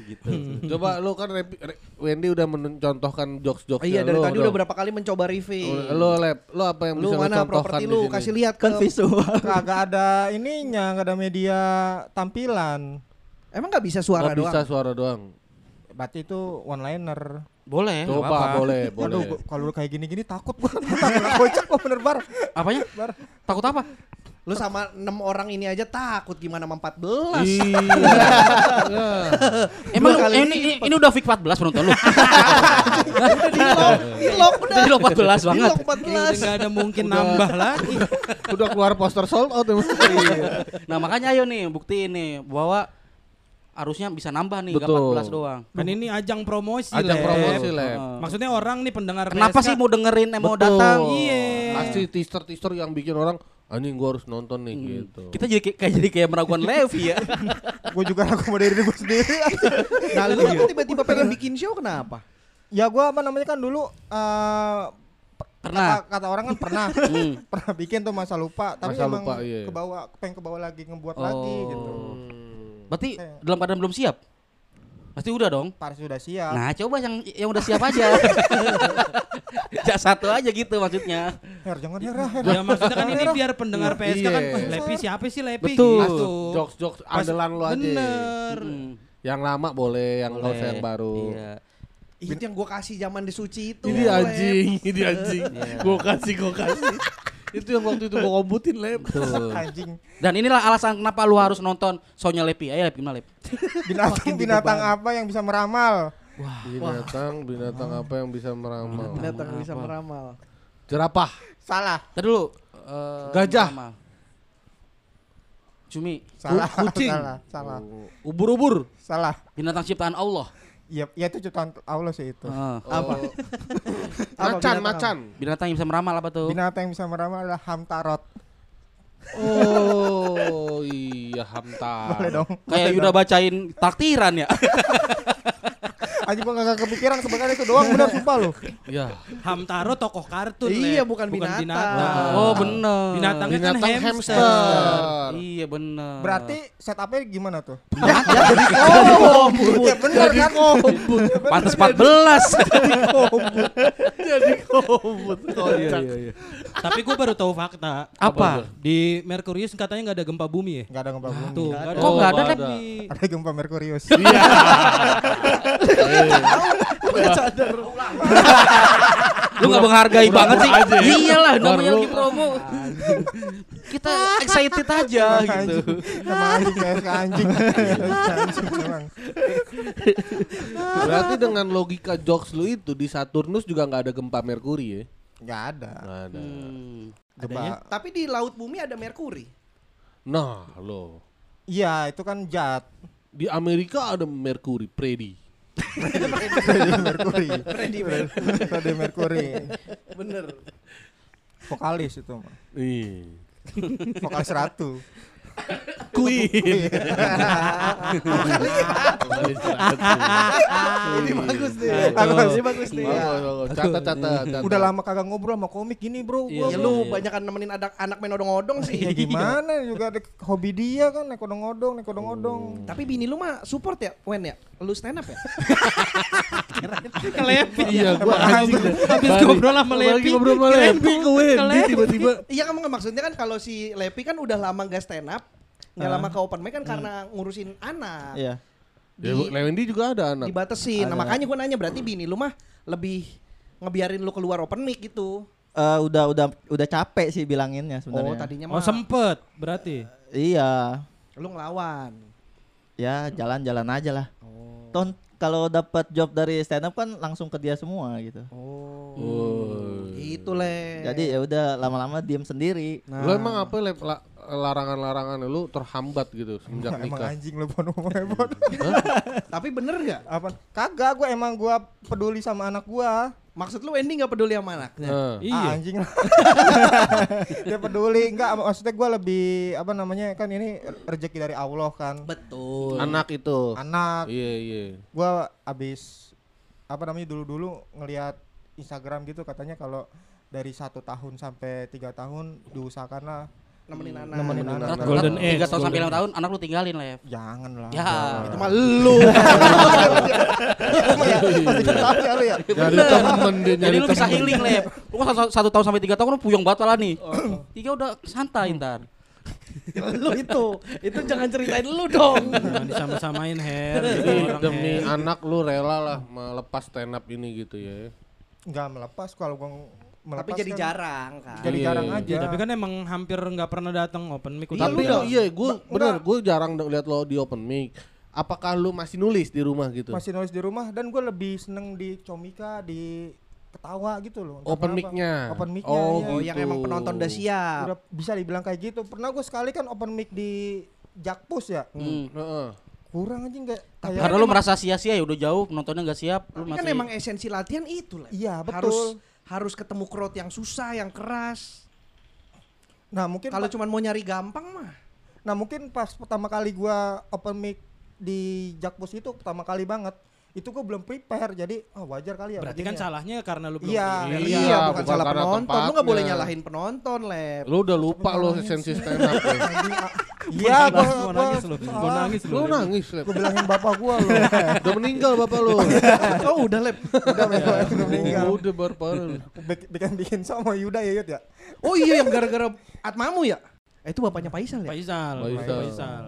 Gitu. Coba lu kan repi- re- Wendy udah mencontohkan jokes-jokes Iya dari tadi udah berapa kali mencoba reveal. Lo lab, lo apa yang Lu bisa mana contohkan properti lu sini? kasih lihat Kan ke visual. Kagak ada ininya, nggak ada media tampilan. Emang nggak bisa suara Oh, bisa doang. suara doang. Berarti itu one liner. Boleh, Coba apa-apa. boleh, Aduh, boleh. gua- kalau lu kayak gini-gini takut gua. Bocah gua bener bar. Apanya? Takut apa? Lu sama enam orang ini aja takut gimana sama 14. Iya. Emang kali ini, ini, ini udah fix 14 penonton lu. di lock, di lock udah. Di lock 14 Di banget. lock udah 14. nggak ada mungkin nambah lagi. Udah keluar poster sold out. Nah, makanya ayo nih buktiin nih bahwa harusnya bisa nambah nih, Betul. 14 doang. Kan ini ajang promosi Ajang Lep. promosi lab. Maksudnya orang nih pendengar Kenapa PSK sih mau dengerin eh, mau datang? Iya. Kasih teaser-teaser yang bikin orang anjing gua harus nonton nih gitu. Kita jadi kayak, kayak jadi kayak meragukan Levi ya. Gua juga ragu sama diri gua sendiri. Nah, lu tiba-tiba pengen bikin show kenapa? ya gua apa namanya kan dulu eh Pernah. kata, kata orang kan pernah Hmm. pernah bikin tuh masa lupa tapi Masa emang lupa, iya. ke bawah pengen ke bawah lagi ngebuat lagi Oh. gitu Berarti dalam keadaan belum siap? Pasti udah dong. Pas sudah siap Nah, coba yang yang udah siap aja. ya satu aja gitu maksudnya. Her jangan Her Her Ya maksudnya kan ini biar pendengar PSK kan Iya. "Wah, Lepi siapa sih Lepi Betul. gitu. Jokes-jokes andalan lu aja. Bener. Yang lama boleh, yang Boleh. yang baru. Iya. Itu yang gua kasih zaman di suci itu. Ini anjing, ini anjing. Iya. Gua kasih, gua kasih. Itu yang waktu itu gua kombutin lem. Betul. anjing Dan inilah alasan kenapa lu harus nonton Sonya Lepi. Ayo Lep, gimana Lep? binatang binatang apa yang bisa meramal Binatang, binatang apa yang bisa meramal? Binatang yang bisa meramal. Jerapah. salah Tadi dulu. eh, Gajah. Cumi. salah kucing. salah salah Ubur-ubur. salah Binatang ciptaan Allah. Iya, ya itu ciptaan Allah sih itu. Heeh. Apa? Apa macan, binatang macan. binatang yang bisa meramal apa tuh? Binatang yang bisa meramal adalah hamtarot. Oh, iya hamta. Boleh dong. Kayak Yuda bacain taktiran ya. Anjing gua gak kepikiran sebenarnya itu doang benar sumpah lu. Ya. Hamtaro tokoh kartun Iya, Lep. bukan binatang. Oh bener. Binatangnya kan Binatang hamster. hamster. Iya bener. Berarti setupnya gimana tuh? Oh, Ya benar kan? Oh, Pantes 14. Jadi kombut. oh iya iya iya. Tapi gue baru tahu fakta. Apa? Di Merkurius katanya nggak ada gempa bumi ya? Enggak ada gempa bumi. Tuh, nggak ada. Kok nggak ada Lep? ada. Di- Ada Lu nggak menghargai banget sih. ya. Iyalah namanya lagi promo. Kita excited aja gitu. Sama anjing kayak anjing. Anjing memang. Berarti dengan logika jokes lu itu di Saturnus juga nggak ada gempa Merkuri ya? Enggak ada. Nggak ada. Hmm. Tapi di laut bumi ada Merkuri. Nah, lo. Iya, itu kan jat. Di Amerika ada Merkuri, Predi. Freddie Mercury. Freddie Freddie Mercury. Bener. Vokalis itu mah. Ih. Vokalis ratu. Queen. Ini bagus nih. Bagus. Ini bagus nih. Catat, catat. Udah lama kagak ngobrol sama komik gini, Bro. Gua, Ya lu banyakan nemenin anak anak main odong-odong sih. Ya gimana juga ada hobi dia kan naik odong-odong, naik odong-odong. Tapi bini lu mah support ya, Wen ya? Lu stand up ya? Ke Lepi. Iya, gua anjing. Habis ngobrol sama Lepi. ngobrol sama ke Lepi ke Wendy Lepi. tiba-tiba. Iya kan maksudnya kan kalau si Lepi kan udah lama gak stand up, nggak Ah. lama ke open mic kan karena ngurusin anak. Iya. Ya, Di- Lewendi juga ada anak. Dibatesin. Nah, Ada. makanya gue nanya berarti bini lu mah lebih ngebiarin lu keluar open mic gitu. Eh, udah udah udah capek sih bilanginnya sebenarnya. Oh, tadinya Oh mah sempet berarti. Iya. lu ngelawan. Ya jalan-jalan aja lah. Oh. Ton kalau dapat job dari stand up kan langsung ke dia semua gitu. Oh. Oh. Gitu le. Jadi ya udah lama-lama diem sendiri. Nah. Lu emang apa? La- larangan-larangan lu terhambat gitu semenjak Emang nikah? anjing lu bon tapi bener nggak? Apa? Kagak, gua emang gua peduli sama anak gua. Maksud lu Wendy nggak peduli sama anaknya? Nah. Iya. Ah, anjing lah. Dia peduli enggak maksudnya gue lebih apa namanya kan ini rezeki dari Allah kan. Betul. Anak itu. Anak Iya iya. gua abis apa namanya dulu-dulu ngelihat Instagram gitu katanya kalau dari satu tahun sampai tiga tahun diusahakanlah Nemenin anak. nemenin Nemenin anak. anak. Golden tiga age, tahun sampai lima tahun anak lu tinggalin Lev. Jangan lah. Ya, Itu mah lu. Emang ya? Masih tahu ya lu ya? Jadi temen dia Jadi lu bisa healing Lev. Lu kan satu, satu tahun sampai tiga tahun lu puyeng banget lah nih. Tiga udah santai ntar. lu itu. Itu jangan ceritain lu dong. Jangan disama-samain Her. Demi anak lu rela lah melepas stand up ini gitu ya. Enggak melepas kalau gua melepas Tapi jadi kan jarang kan. Jadi Iya, jarang iya. aja. Iya, tapi kan emang hampir nggak pernah datang open mic. Iya, Tapi lu dah. iya gue bener gue jarang lihat lo di open mic. Apakah lu masih nulis di rumah gitu? masih nulis di rumah dan gue lebih seneng di Comika di ketawa gitu loh. Open mic-nya. Open mic-nya. Oh, iya. Oh, yang gitu. emang penonton udah siap. Udah bisa dibilang kayak gitu. Pernah gue sekali kan open mic di Jakpus ya. Hmm. Heeh. Kurang aja nggak Karena lu merasa sia-sia ya udah jauh penontonnya nggak siap. Lu kan masih emang esensi latihan itu lah. Iya, betul. Harus harus ketemu crowd yang susah, yang keras. Nah, mungkin Kalau cuma mau nyari gampang mah. nah mungkin pas pertama kali gua open mic di Jakpus itu pertama kali banget. Itu gue belum prepare jadi oh, wajar kali ya. Berarti begini kan ya. salahnya karena lu belum Iya, prepare. Iya, Iya, bukan, bukan salah penonton. Lu nggak boleh tempatnya. nyalahin penonton, Lep. Lu udah lupa lo esensi stand up lu. Iya, gua gua nangis lu. Mau nangis lu. Lu nangis, Lep. Gue bilangin bapak gua loh. Udah meninggal bapak lu. oh, udah, Lep. Udah udah meninggal. Udah baru parah lu. Bik- Bikin bikin sama Yuda ya Yud ya. Oh iya yang gara-gara Atmamu ya? Eh, itu bapaknya Faisal ya? Faisal. Faisal.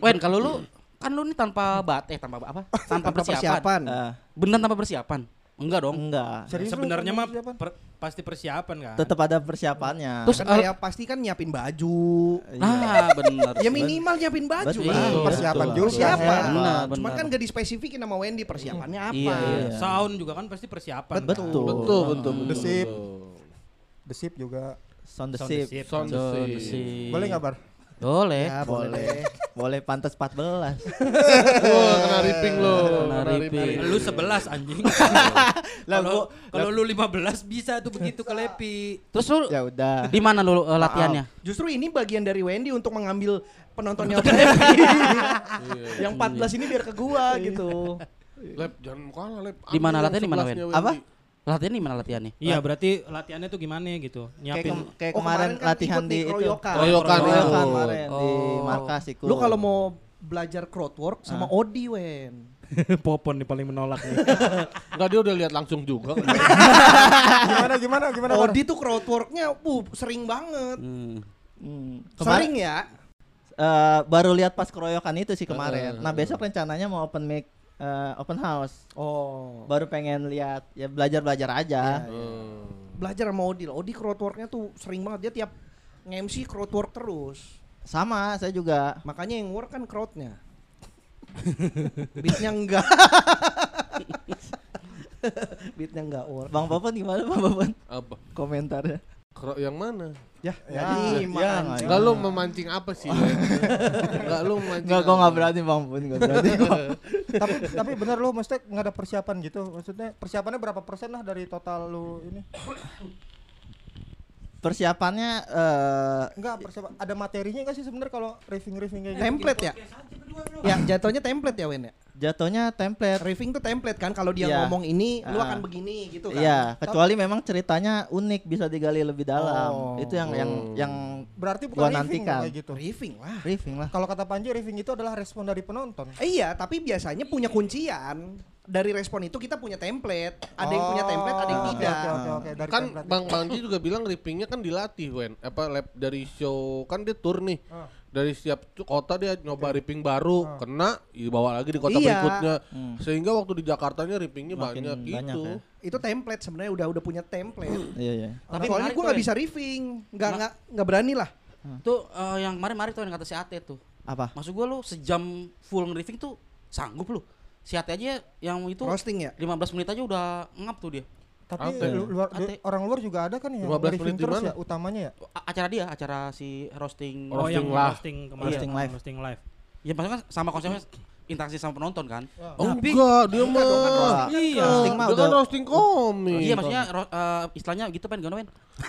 Wen kalau lu kan lu nih tanpa bat eh tanpa apa? Tanpa Tanpa persiapan. persiapan. Ah, Beneran tanpa persiapan? Enggak dong. enggak. Serius Sebenarnya mah per- pasti persiapan kan. Tetap ada persiapannya. Terus Kan eh, kayak pasti kan nyiapin baju. nah bener. Ya minimal nyiapin baju Betul. lah. Betul. Persiapan Betul. juga. Persiapan. Benar, Cuman benar. kan gak dispesifikin sama Wendy persiapannya apa. Iya, iya. Iya. Sound juga kan pasti persiapan. kan. Betul. Betul, betul, betul. Betul. The Sip juga. Sound the Sound the ship. ship. Sound the Betul Sip. sih. Boleh nggak bar? Boleh. Ya boleh. Boleh pantas 14. Wah, kena ripping lo. Kena ripping. Lu 11 anjing. Lah, Kalau gua- kalau lu 15 bisa tuh begitu ke Lepi. Terus lu Ya udah. di mana lu eh, latihannya? Justru ini bagian dari Wendy untuk mengambil penontonnya Oke Lepi. Yang 14 ini biar ke gua gitu. Lep, jangan kalah, Lep. Di mana latihan, di mana, sebelahnya, Wen? Apa? Latihan di mana latihannya? Iya, berarti latihannya tuh gimana gitu? Kayak, Nyiapin kem- kayak Oh, kemarin, kemarin kan latihan ikut di nih, itu. keroyokan. Keroyokan Keroyokan itu. kemarin di Oh. markas ikut. Lu kalau mau belajar crowdwork sama Odi Wen. Popon nih paling menolak nih. Enggak dia udah lihat langsung juga. Gimana gimana gimana? Odi tuh crowdworknya uh, sering banget. Hmm. Hmm. Sering ya. Eh, baru lihat pas keroyokan itu sih kemarin. Nah, besok rencananya mau open mic eh, open house. Oh. Baru pengen lihat ya belajar-belajar aja. Hmm. Belajar sama Odi. Odi crowdworknya tuh sering banget dia tiap nge-MC crowdwork terus. Sama, saya juga. Makanya yang work kan crowdnya. Beatnya enggak. Beatnya enggak work. Bang Popon gimana Bang Popon? Apa? Komentarnya. Kero yang mana? Ya, Ya, jadi ya. Enggak lu memancing apa sih? Enggak lu memancing. Enggak, gua enggak berani Bang Popon, enggak berani kok. tapi tapi bener lu maksudnya nggak ada persiapan gitu. Maksudnya persiapannya berapa persen lah dari total lu ini? Persiapannya eh Enggak persiapan. Ada materinya nggak sih sebenarnya kalau riffing-riffing kayak gitu? Template ya? Ya, jatuhnya template ya, Wen ya? Jatuhnya template. Riffing tuh template kan kalau dia Iya. ngomong ini lu Ah. akan begini gitu kan. Iya, kecuali memang ceritanya unik bisa digali lebih dalam. Oh. Itu yang yang Hmm. yang Berarti bukan Gua riffing nantikan. kayak gitu. Riffing lah. briefing lah. Kalau kata Panji riffing itu adalah respon dari penonton. Eh, iya, tapi biasanya punya kuncian. Dari respon itu kita punya template. Ada yang punya template, ada yang Oh, tidak. Oke oke oke dari Kan template. Bang Bangji juga bilang rippingnya kan dilatih, Wen. Apa lab dari show kan dia tour nih. Ah. Dari setiap kota dia nyoba ripping baru, kena dibawa lagi di kota Iya. berikutnya. Hmm. Sehingga waktu di Jakartanya rippingnya Makin banyak, banyak gitu. ya. Itu template sebenarnya udah udah punya template. Iya, iya. Tapi Soalnya gue nggak bisa riffing, nggak nggak nggak berani lah. Tuh eh, yang kemarin-kemarin tuh yang kata si Ate tuh. Apa? Maksud gua lu sejam full nge-riffing tuh sanggup lu. Si Ate aja yang itu Roasting ya. 15 menit aja udah ngap tuh dia. Tapi Ate. lu- luar, Ate. orang luar juga ada kan yang 15 riffing menit di terus mana? ya utamanya ya. A- acara dia, acara si roasting. Oh, yang Roasting lah. roasting kemarin. Roasting live. Roasting live. Ya maksudnya kan sama konsepnya interaksi sama penonton kan. Oh Tapi- enggak, dia mah. Wah, Iya. roasting mah Dia udah kan roasting komik. Iya maksudnya ro- eh, istilahnya gitu kan gimana men?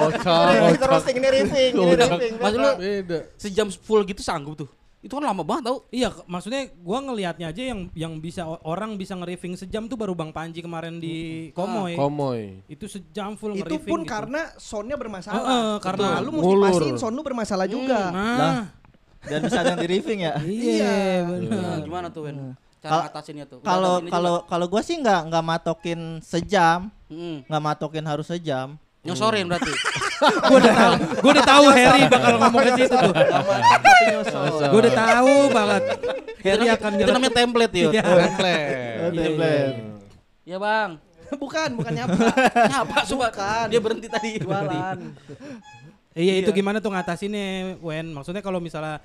Kocak, kocak. roasting ini riffing, ini riffing. Maksud lu Beda. sejam full gitu sanggup tuh? Itu kan lama banget tau. Iya, maksudnya gua ngelihatnya aja yang yang bisa orang bisa nge-riffing sejam tuh baru Bang Panji kemarin di Komoy. Komoy. itu sejam full Itu pun gitu. karena soundnya bermasalah. Heeh, karena Nah, lu mesti pastiin sound lu bermasalah juga. Nah, dan bisa yang di riffing ya. iya benar. Nah, gimana tuh Wen? Cara ngatasinnya tuh? Udah Kalau kalau kalau gua sih nggak nggak matokin sejam? Hmm. nggak matokin harus sejam. Nyosorin berarti. Gua udah tahu, gua udah tahu Harry bakal ngomong ke situ tuh. Gua udah tahu banget. Harry akan Itu namanya template ya. Iya. Template. Template. Ya bang. bukan, bukan nyapa. Nyapa coba. Dia berhenti tadi. Jualan. Iya itu gimana tuh ngatasinnya Wen Maksudnya kalau misalnya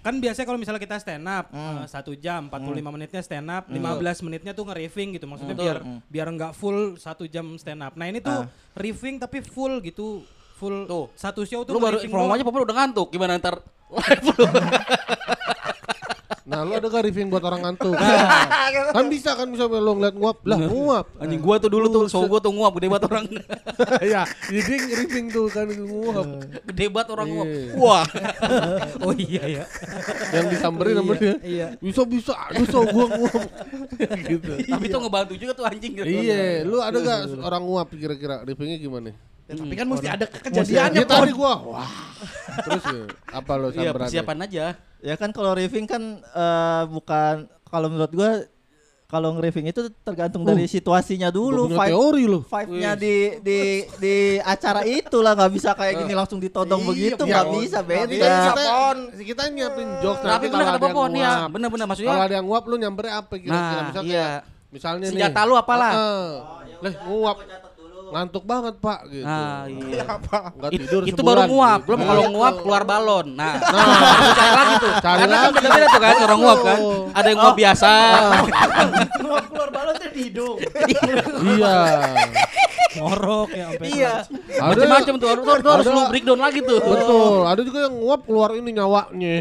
Kan biasanya kalau misalnya kita stand up eh, Satu jam 45 menitnya stand up 15 menitnya tuh nge-riffing gitu Maksudnya biar biar nggak full satu jam stand up Nah ini tuh riffing tapi full gitu Full Tuh. satu show tuh Lu baru doang. Popol udah ngantuk. Gimana ntar live lu? Nah, lu ada gak riffing buat orang ngantuk? kan bisa kan bisa lu ngeliat nguap. Lah, nguap. Anjing gua tuh dulu tuh, so gua tuh nguap gede banget orang. ya, jadi riffing tuh kan nguap. gede banget orang nguap. Iya. Wah. Oh iya ya Yang disamperin sama dia. Iya Bisa bisa, bisa gua nguap. gitu. Tapi tuh ngebantu juga tuh anjing. Iya, lu ada gak orang nguap kira-kira riffingnya gimana? Ya, tapi kan mesti ada Ya kejadiannya tadi gua, wah. Terus ya, apa lo Iya samperannya? persiapan aja. Ya kan kalau riffing kan eh, bukan kalau menurut gua kalau nge-riffing itu tergantung dari situasinya dulu, vibe teori lu. vibe-nya di di di acara itu lah nggak bisa kayak gini langsung ditodong begitu nggak bisa Iya, beda. kita, kita nyiapin jokes Tapi bener kalau kata ada yang Popon ya. nguap. Bener-bener Kalau maksudnya. ada yang nguap lu nyamperin apa kira-kira? Nah, Misal iya. kayak- Misalnya nih. Senjata lu apalah? Heeh. Leh, nguap. Ngantuk banget, Pak, gitu. Nah, iya. Nggak It- tidur itu sebulan, baru nguap, gitu. belum kalau Gitu. nguap keluar balon. Nah, Nah, cari lagi tuh. Cari Karena kan lagi. beda-beda tuh kan orang nguap kan. Ada yang nguap biasa. keluar keluar balon tuh di hidung. iya. Ngorok ya sampai Iya. Ada Macam-macam tuh harus harus harus Ada- lu breakdown lagi tuh. Betul, ada juga yang nguap keluar ini nyawanya.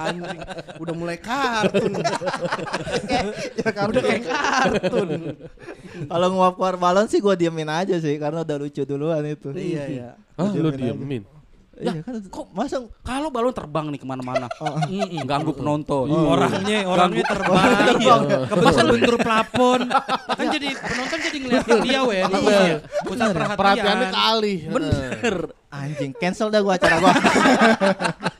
Anjing, udah mulai kartun. ya kan udah kayak kartun. Kalau nguap keluar balon sih gua diemin aja sih karena udah lucu duluan itu. Iya, iya. Hah, lu diemin. Iya kan kok- masa Kalau balon terbang nih ke mana-mana, Mm-mm, ganggu penonton. Orangnya orangnya terbang. Terbang. Kebetulan bentur plafon. Kan jadi penonton jadi ngeliatin dia Wen. Iya. Pusat perhatian. Perhatiannya kali. Bener. anjing cancel dah gua acara gua.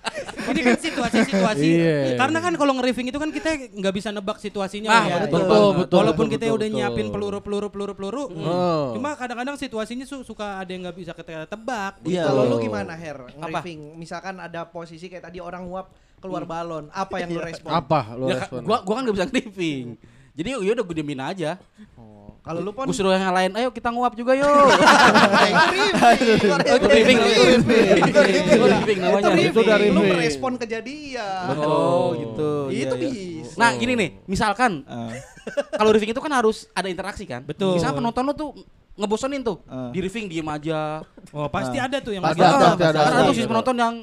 Ini kan situasi-situasi. Iya. Karena kan kalau nge-riffing itu kan kita nggak bisa nebak situasinya. Ah, ya. betul, betul, betul, Walaupun betul, kita betul, udah betul. nyiapin peluru-peluru peluru-peluru. Oh. Cuma kadang-kadang situasinya su- suka ada yang nggak bisa kita tebak. Iya. Kalau Oh. lu gimana Her? Nge-riffing. Misalkan ada posisi kayak tadi orang nguap keluar balon, apa yang lu respon? Apa lu Ya, respon? gua gua kan nggak bisa briefing. Jadi ya udah gue diemin aja. Kalau lu pon Gue suruh yang lain, ayo kita nguap juga yuk. itu Itu briefing, itu briefing. Itu briefing namanya. Itu dari lu briefing. merespon kejadian. Oh gitu. Itu Iya, iya. bisa. Nah gini nih, misalkan Ah. kalau riffing itu kan harus ada interaksi kan. Betul. Misalnya penonton lu tuh ngebosenin tuh. Ah. Di riffing diem aja. Oh, pasti ada tuh yang Ada, pasti ada, Ah, pasti ada, Karena ada. tuh sisi penonton yang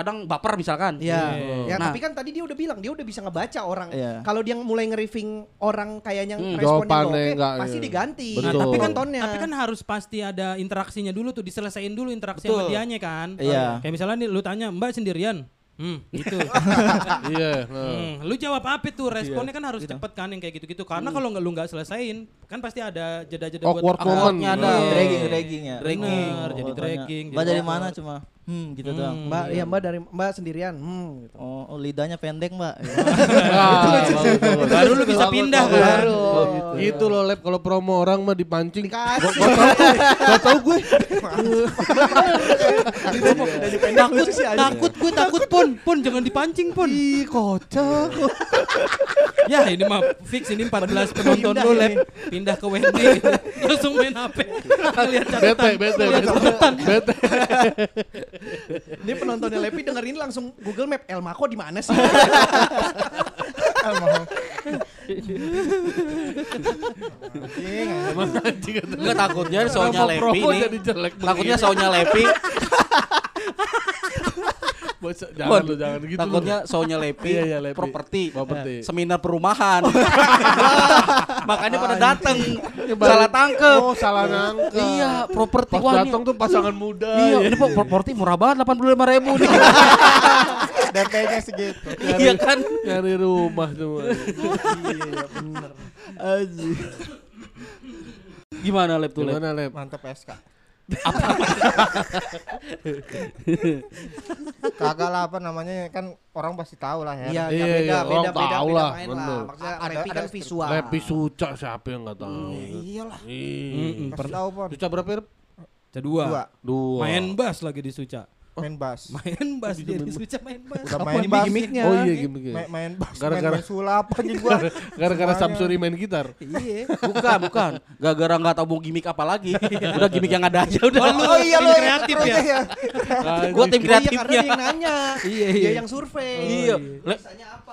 kadang baper misalkan. Iya. Ya, Nah. tapi kan tadi dia udah bilang dia udah bisa ngebaca orang. Iya. Kalau dia mulai nge-riffing orang kayaknya Hmm. responnya oke, nggak, pasti iya. diganti. Betul. Nah, tapi kan Penontonnya. tapi kan harus pasti ada interaksinya dulu tuh diselesain dulu interaksi Betul. sama dianya kan. Iya. Kayak misalnya nih lu tanya Mbak sendirian. Hmm, gitu. Iya. nah. Hmm, lu jawab apa itu? Responnya kan harus cepet kan yang kayak gitu-gitu. Karena kalau nggak lu nggak selesain, kan pasti ada jeda-jeda Awkward buat moment. awkwardnya ada. Iya. Dragging, dragging ya. Jadi Oh, dragging. Mbak jadi dari mana cuma? Hmm, gitu doang. Mbak, iya Mbak dari Mbak sendirian. Hmm, gitu. Oh, oh, lidahnya pendek, Mbak. Ah. Baru lu bisa pindah kan. Oh, gitu. Gitu loh, Lep. Kalau promo orang mah dipancing. Gua tahu, tahu gue. Takut, takut gue takut pun, pun jangan dipancing pun. Ih, kocak. Ya ini mah fix ini 14 penonton lu lab pindah ke Wendy langsung main HP. Lihat Bete, catatan. bete, Lihat bete. catatan. Bete. Ini penontonnya Lepi dengerin langsung Google Map El Mako di mana sih? Anjing kata Enggak takutnya soalnya Lepi nih. Takutnya soalnya Lepi Jangan lu jangan gitu. Takutnya soalnya Lepi, Iya, iya, Lepi. properti, Properti. seminar perumahan. Makanya pada dateng, balik- salah tangkep. Oh, salah nangkep. Iya, properti Pas datang tuh pasangan muda. Iya, ya. ini kok properti murah banget 85 ribu nih. DP-nya segitu. iya kan? nyari rumah semua. Gimana Lep tuh? Gimana lep? Mantep SK. Kagak lah apa namanya kan orang pasti tahu lah ya. Iya, Iya, beda, iya, beda, orang beda, tahu beda lah, main bener. lah. Maksudnya Ada- kan ada visual. Lepi Suca siapa yang nggak tahu? Iyalah. Ih. Kasih tahu pon. Suca berapa? Rep? Kedua. Dua. Dua. Main bass lagi di Suca. Main bass. Main bass dia di Suca main bass. Udah main bass. gimmick-gimmicknya? Oh iya gimmick. Main, main bass, Gara-gara- main, main sulap anjing gua. Gara-gara. Samsuri main gitar. Iya. Bukan, bukan. Gara-gara nggak tahu mau gimmick apa lagi. Udah gimmick yang ada aja udah. Oh iya tim kreatif ya? Gua tim Oh iya karena kreatifnya. dia yang nanya. Iya, Dia iya. yang survei. Iya. Le-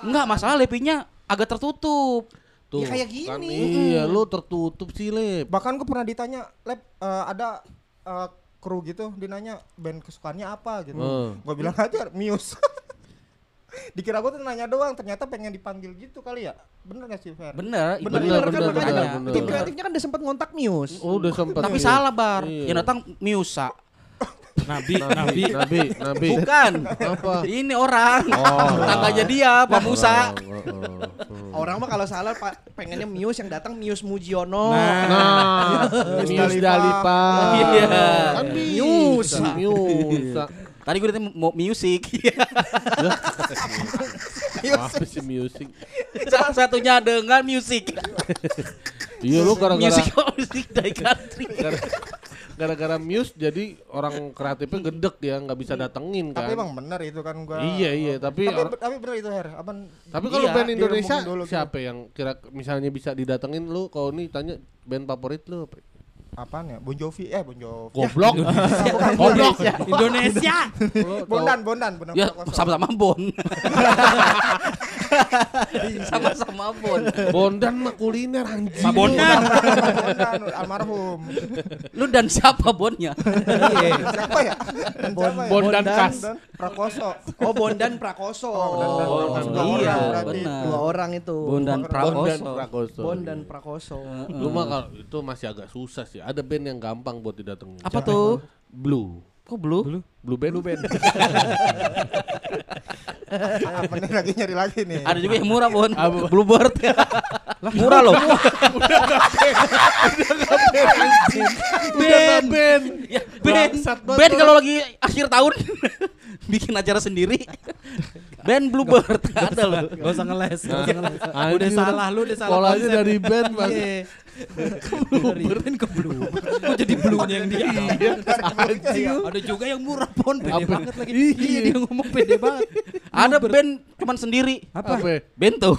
Enggak, masalah Lepinya agak tertutup. Tuh. Ya kayak Kan gini. iya, lu tertutup sih, Lep. Bahkan gua pernah ditanya, "Lep, eh, ada eh, kru gitu, dinanya band kesukaannya apa gitu." Hmm. Gua bilang aja Muse. Dikira gua tuh nanya doang, ternyata pengen dipanggil gitu kali ya. Bener gak sih, Fer? Bener, Bener, bener, kan, bener, makanya. bener, bener. Tim bener. kreatifnya kan udah sempat ngontak Muse. Oh, udah sempat. Tapi salah bar. Iya. Yang datang Miusa. Nabi, Nabi, Nabi. Nabi. Bukan. Apa? Ini orang. Oh. Tangganya dia, Pak Musa. Oh, oh, oh. Orang mah kalau salah pak pengennya Muse yang datang Muse Mujiono. Nah, Mius Dalipa. Iya. Kan Miusa. bisa. Miusa. Tadi gue datang mau music. Apa sih music? Salah satunya dengan music. Iya lu gara-gara Music music dari country. Gara-gara Muse jadi orang kreatifnya gedek ya nggak bisa datengin kan. Tapi emang bener itu kan gua. Iya iya tapi Tapi, or- tapi bener itu Her. Apa tapi kalau iya, band Indonesia dulu gitu. siapa yang kira misalnya bisa didatengin lu kalau nih tanya band favorit lu apa? apaan ya? Bon Jovi eh Bon Jovi. Goblok. Goblok. Indonesia. Bondan, Bondan, Bondan. Ya sama-sama Bon. sama-sama Bon. Bondan mah kuliner anjing. Pak Bondan. Bondan, almarhum. Lu dan siapa Bonnya? Siapa ya? Siapa ya? Bondan Kas. Bondan Prakoso. Oh Bondan Prakoso. Bondan Prakoso. Dua iya, benar. Dua orang itu. Bon dan Bondan Prakoso. Prakoso. Bondan Prakoso. Lu mah kalau itu masih agak susah sih. Ada band yang gampang buat didatengin. Apa tuh? Blue. Kok blue? Blue band. Blue band. Apa nih lagi nyari lagi nih? Ada juga yang murah Bon. Bluebird. lah murah loh. band. band. Ya, band, Bangsat banget band orang. kalau lagi akhir tahun bikin acara sendiri. Band Bluebird ada loh. Gak usah ngeles, gak usah ngeles. Udah salah lu, udah salah Polanya dari band mas. Iya. Dari band ke blue. Kok jadi blue-nya yang dia? Ada juga yang murah pon, pede Apa? banget lagi. Iya. Iya dia ngomong pede banget. Ada band cuman sendiri. Apa? Apa? Bento.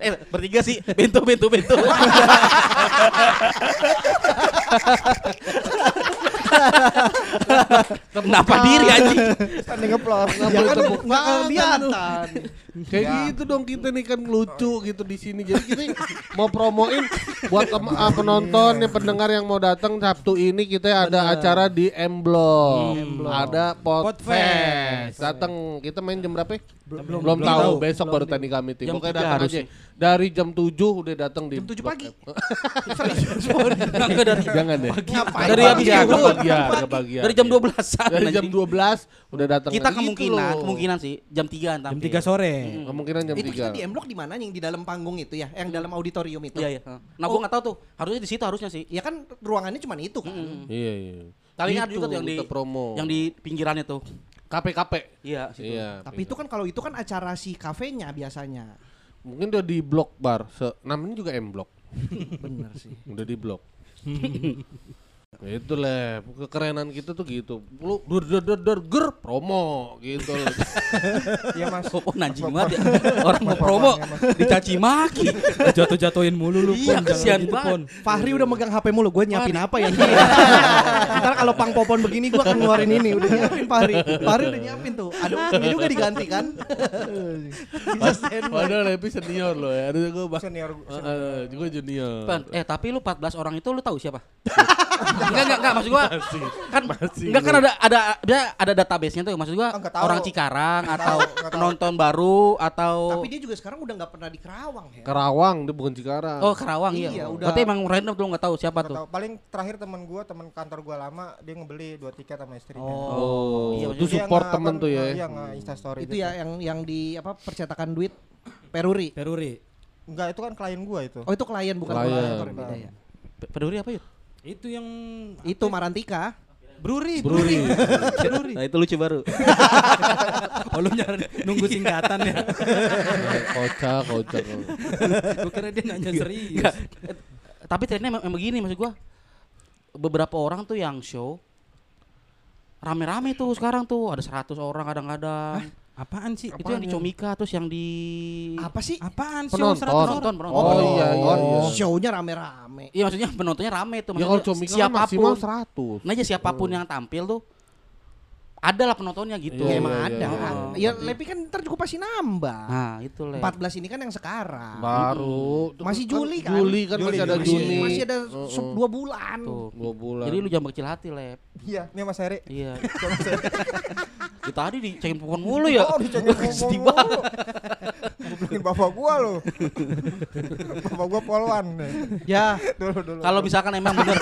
eh bertiga sih bento bento bento. Kenapa diri anjing? Standing applause. Ya kan tepuk nggak tangan kelihatan. Kayak gitu dong kita nih kan lucu gitu di sini. Jadi kita mau promoin buat ah, penonton ya pendengar yang mau datang Sabtu ini kita ada acara di M Block. Ada Podfest. Datang kita main jam berapa? ya? Belum- Belum, belum tahu. tahu. Besok baru teknik kami tim. Jam Pokoknya tiga datang harus aja. Dari jam 7 udah datang di Jam 7 Blok pagi. Jangan deh. Dari habis dulu. bagian, bagian. dari jam 12-an. Dari jam anjing. 12 udah datang. Kita kemungkinan, kemungkinan sih jam 3 Jam 3 sore. Kemungkinan jam Itu kita 3. di M Block di mana yang di dalam panggung itu ya, yang dalam auditorium itu. Iya, iya. Nah, gua enggak tahu tuh. Harusnya di situ harusnya sih. Ya kan ruangannya cuma itu kan. Iya, iya. Kalinya ada Gitu, juga tuh yang di kita promo. yang di pinggirannya tuh. KP-KP. Iya, situ. Iya. Tapi itu kan kalau itu kan acara si kafenya biasanya. Mungkin udah di blok bar. Se namanya juga M blok. Bener sih. Udah di blok. itu lah kekerenan kita tuh gitu. Lu dur dur dur dur ger promo gitu. loh. Iya Mas. Oh, najing banget ya. Orang mau promo dicaci maki. Jatuh-jatuhin mulu lu, Iya, kesian gitu, banget. Pon. Fahri udah megang HP mulu, gue nyiapin apa ya? Ntar kalau pang popon begini gue akan ngeluarin ini, udah nyiapin Fahri. Fahri udah nyiapin tuh. Ada ini juga diganti kan? Padahal Lepi senior loh ya. Ada gue. Senior Uh, juga junior. Pan, eh tapi lu 14 orang itu lu tahu siapa? Enggak enggak enggak maksud gua kan enggak kan ada ada dia ada database-nya tuh maksud gua Oh, tahu. orang Cikarang atau tahu, nggak tahu. penonton baru atau Tapi dia juga sekarang udah nggak pernah di Kerawang ya. Kerawang dia bukan Cikarang. Oh Karawang iya. Iya, udah. Berarti emang random tuh nggak tahu siapa Nggak tuh. tahu. Paling terakhir teman gua, teman kantor gua lama, dia ngebeli dua tiket sama istrinya. Oh, Iya, itu support temen tuh ya. Iya, Insta story Itu ya yang yang di apa percetakan duit Peruri. Peruri. Enggak, itu kan klien gua itu. Oh itu klien bukan Klien. ya. Pe- Peduli apa yuk? Itu yang Itu Marantika. Bruri, Bruri. Bruri. Nah itu lucu baru. Oh lu nyari nunggu singkatan ya. kocak, kocak. Gue kira dia nanya serius. Eh, Tapi trennya emang, emang begini maksud gua. Beberapa orang tuh yang show rame-rame tuh sekarang tuh ada 100 orang kadang-kadang. Apaan sih? Itu yang di Comika terus yang di Apa sih? Apaan sih? Penonton. penonton, penonton. Oh, iya, iya, iya. Show-nya rame-rame. Iya maksudnya penontonnya rame tuh Ya maksudnya kalau Comika kan maksimal 100. Nah aja siapa pun yang tampil tuh ada lah penontonnya gitu. Iya, Ya emang iya, ada. iya. Ya Lepi kan ntar juga pasti nambah. Nah itu lah. 14 ini kan yang sekarang. Baru. Masih Kan Juli kan? Juli kan Juli, masih ada. Juni. Masih ada Heeh. sub- dua bulan. Tuh. dua bulan. Jadi lu jangan berkecil hati lep. Iya, ini Mas Heri. Iya. Kita tadi dicekin pohon mulu ya. Oh, dicekin Sedih ngomong banget. Gue bilangin bapak gua lo. bapak gua polwan. Ya, Dulu dulu. Kalau misalkan emang bener.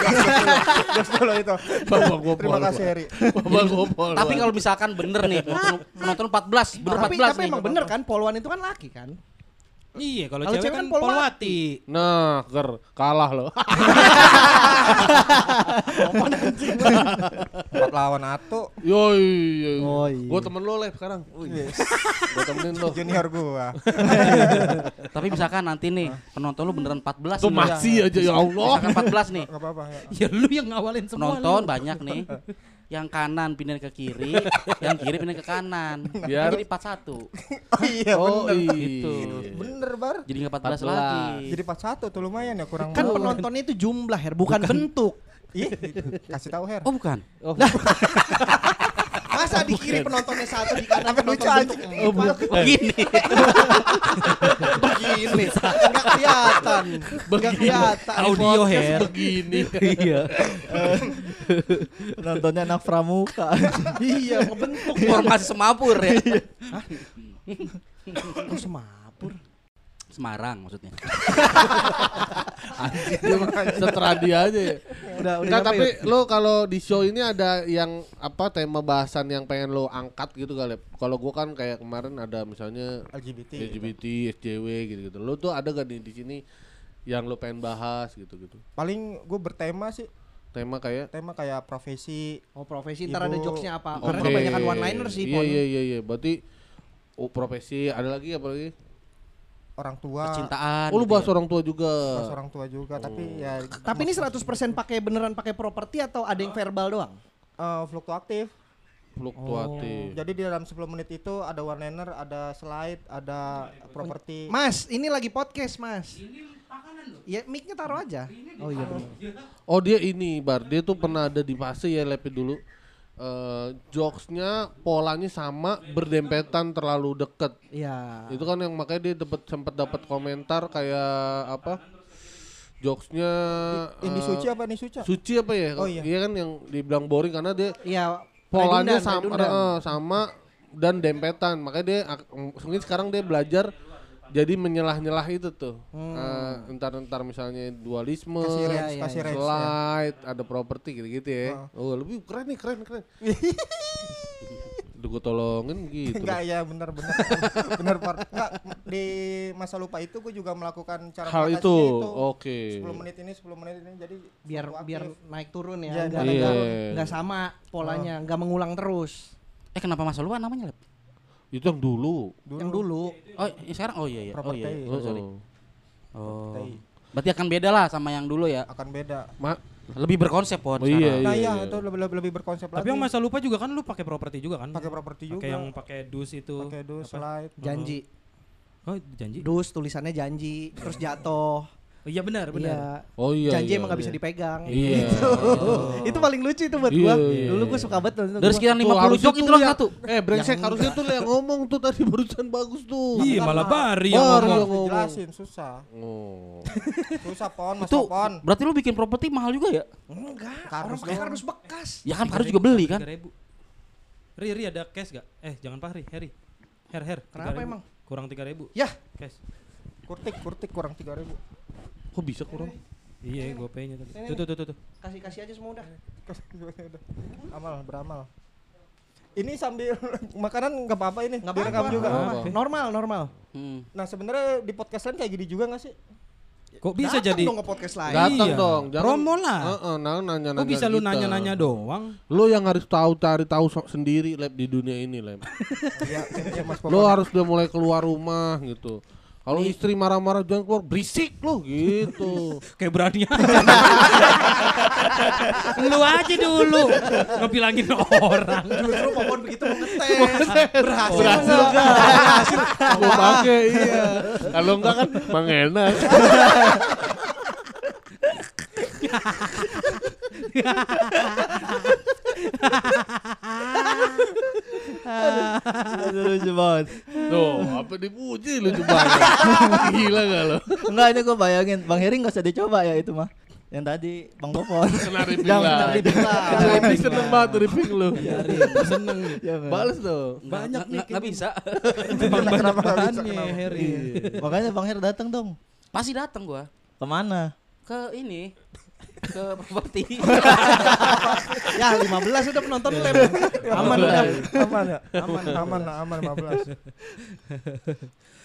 Terus dulu itu. Bapak gua Terima polwan. kasih Heri. Bapak gopol. Tapi kalau misalkan bener nih penonton, penonton 14, bener 14 tapi, tapi nih. emang bener kan Polwan itu kan laki kan? Iya, kalau cewek cewek kan kan polwati. polwati. Nah, ger kalah lo. Empat lawan Atu. Yoi. Oh, iya. Gua temen lo live sekarang. Gua temenin lo. Junior gua. Tapi misalkan nanti nih penonton lu beneran 14 Tuh nih. masih aja ya Allah. Misalkan 14 nih. Enggak apa-apa ya. Ya lu yang ngawalin semua. Penonton lu. banyak nih. Yang kanan pindah ke kiri, yang kiri pindah ke kanan. Biar- Jadi 41. Oh iya Oh bener. iya. Gitu. Bener bar. Jadi nggak 14, 14. lagi. Jadi 41 tuh lumayan ya kurang Kan berapa. penontonnya itu jumlah Her, bukan, bentuk. Ih, kasih tahu Her. Oh bukan. Masa di kiri penontonnya satu di kanan penonton lucu aja. bentuk empat. Begini. begini. Enggak kelihatan. Enggak kelihatan. Audio hair. Begini. Iya. Nontonnya anak pramuka. Iya, ngebentuk. Formasi semapur ya. Oh, semapur. Semarang maksudnya. Setradi aja ya. Udah, udah tapi ya? lo kalau di show ini ada yang apa tema bahasan yang pengen lo angkat gitu kali. Kalau gua kan kayak kemarin ada misalnya LGBT. LGBT, SJW gitu-gitu. Lo tuh ada gak nih di sini yang lo pengen bahas gitu-gitu? Paling gue bertema sih, Tema kayak tema kayak profesi. Oh, profesi ntar ada jokesnya apa? Karena Oke. kebanyakan one liner sih, Iya iya iya iya. Berarti oh, profesi ada lagi apa lagi? Orang tua Percintaan. Oh lu gitu bahas ya. orang tua juga. bahas orang tua juga tapi ya Tapi ini 100% pakai beneran pakai properti atau ada yang verbal doang? eh, fluktuatif Fluktuatif. jadi di dalam 10 menit itu ada one liner ada slide ada properti Mas, ini lagi podcast, Mas. Ya, mic-nya taruh aja. Oh iya benar. Oh dia ini bar dia tuh pernah ada di fase ya lepi dulu. Eh jokesnya polanya sama berdempetan terlalu deket. Iya. Itu kan yang makanya dia dapat sempat dapat komentar kayak apa? Jokesnya ini eh, suci apa ini suci Suci apa ya? Oh, iya. kan yang dibilang boring karena dia Iya. polanya sama eh, sama dan dempetan. Makanya dia mungkin sekarang dia belajar jadi menyelah-nyelah itu tuh. Eh, entar-entar misalnya dualisme, Kasih range, range, kasih range, ya. slide, ada properti gitu-gitu ya. Oh, lebih keren nih, keren, keren. Udah gue tolongin gitu. enggak ya benar benar benar Par. enggak di masa lupa itu gue juga melakukan cara Hal mengatasinya itu, oke. 10 menit ini 10 menit ini jadi Biar biar naik turun Iya, ya, enggak iya. enggak enggak sama polanya, enggak mengulang terus. Eh kenapa masa lupa namanya Lep? Itu yang dulu. Yang dulu. Oh ini sekarang oh iya iya. Oh iya. iya. Properti. Oh, sorry. Oh. Oh. Berarti akan beda lah sama yang dulu ya. akan beda Ma- Lebih berkonsep pon Oh, iya, sekarang. nah iya. iya itu lebih lebih, lebih berkonsep Tapi lagi yang masa lupa juga kan lu pakai properti juga kan? pakai properti juga Pakai yang pakai dus itu. pakai dus Apa? slide Janji. Oh, janji. Dus tulisannya janji, terus jatuh. Iya benar, benar. Iya. Oh iya. Janji iya, emang gak iya. bisa dipegang. Iya. itu paling lucu itu buat Iya, gua. iya, Dulu iya. gua suka banget nonton. Dari Tuh, 50 harusnya jok itu lah satu. Eh brengsek harusnya tuh lu yang ngomong tuh tadi barusan bagus tuh. Iya, malah Bari yang ngomong. Jelasin susah. Oh. Susah pon, Mas Itu Pon. berarti lu bikin properti mahal juga ya? Enggak, Kardus orang pakai kardus bekas. Ya kan harus juga beli kan? 3000. Ri, Ri ada cash gak? Eh, jangan Pak Ri, Heri. Her, Her. Kenapa 3.000. emang? Kurang 3000 Yah, cash. Kurtik, kurtik kurang 3000. Kok bisa kurang? Iya, gue pay-nya tadi. Tuh, tuh, tuh, tuh, tuh. kasih-kasih aja semua udah. Amal, beramal. Ini sambil makanan nggak apa-apa ini, Enggak direkam apa-apa. juga. Nggak apa-apa. Normal, normal. Hmm. Nah sebenarnya di podcast lain kayak gini juga nggak sih? Kok bisa Datang jadi? dong ke podcast lain. Datang Iya. dong. Promo lah. Heeh, nah, nanya-nanya. Kok bisa lu kita. nanya-nanya doang? Lu yang harus tahu cari tahu so- sendiri lab di dunia ini, Lem. Iya, iya Mas Lu Popon. harus udah mulai keluar rumah gitu. Kalau istri marah-marah jangan keluar berisik lu gitu. Kayak berani aja. lu aja dulu ngebilangin orang. Justru Popon begitu mau ngetes. Berhasil. Berhasil enggak? Berhasil. Gua pakai iya. Kalau enggak kan Bang enak. Aduh, lucu banget. Tuh, apa dipuji lu coba. Gila enggak lu? Enggak ini gue bayangin Bang Heri nggak usah dicoba ya itu mah. Yang tadi Bang Popon. Kena ripping Jangan lah. kena ripping lah. Kena ripping seneng banget ripping lu. Seneng nih. Ya, Bang. Bales tuh. Banyak nih bisa. Kenapa nggak bisa, kenapa? Heri. Makanya Bang Heri datang dong. Pasti datang gua Ke mana? ke ini ke properti. Ya 15 udah penonton lem. aman ya, aman ya, aman, aman, aman 15.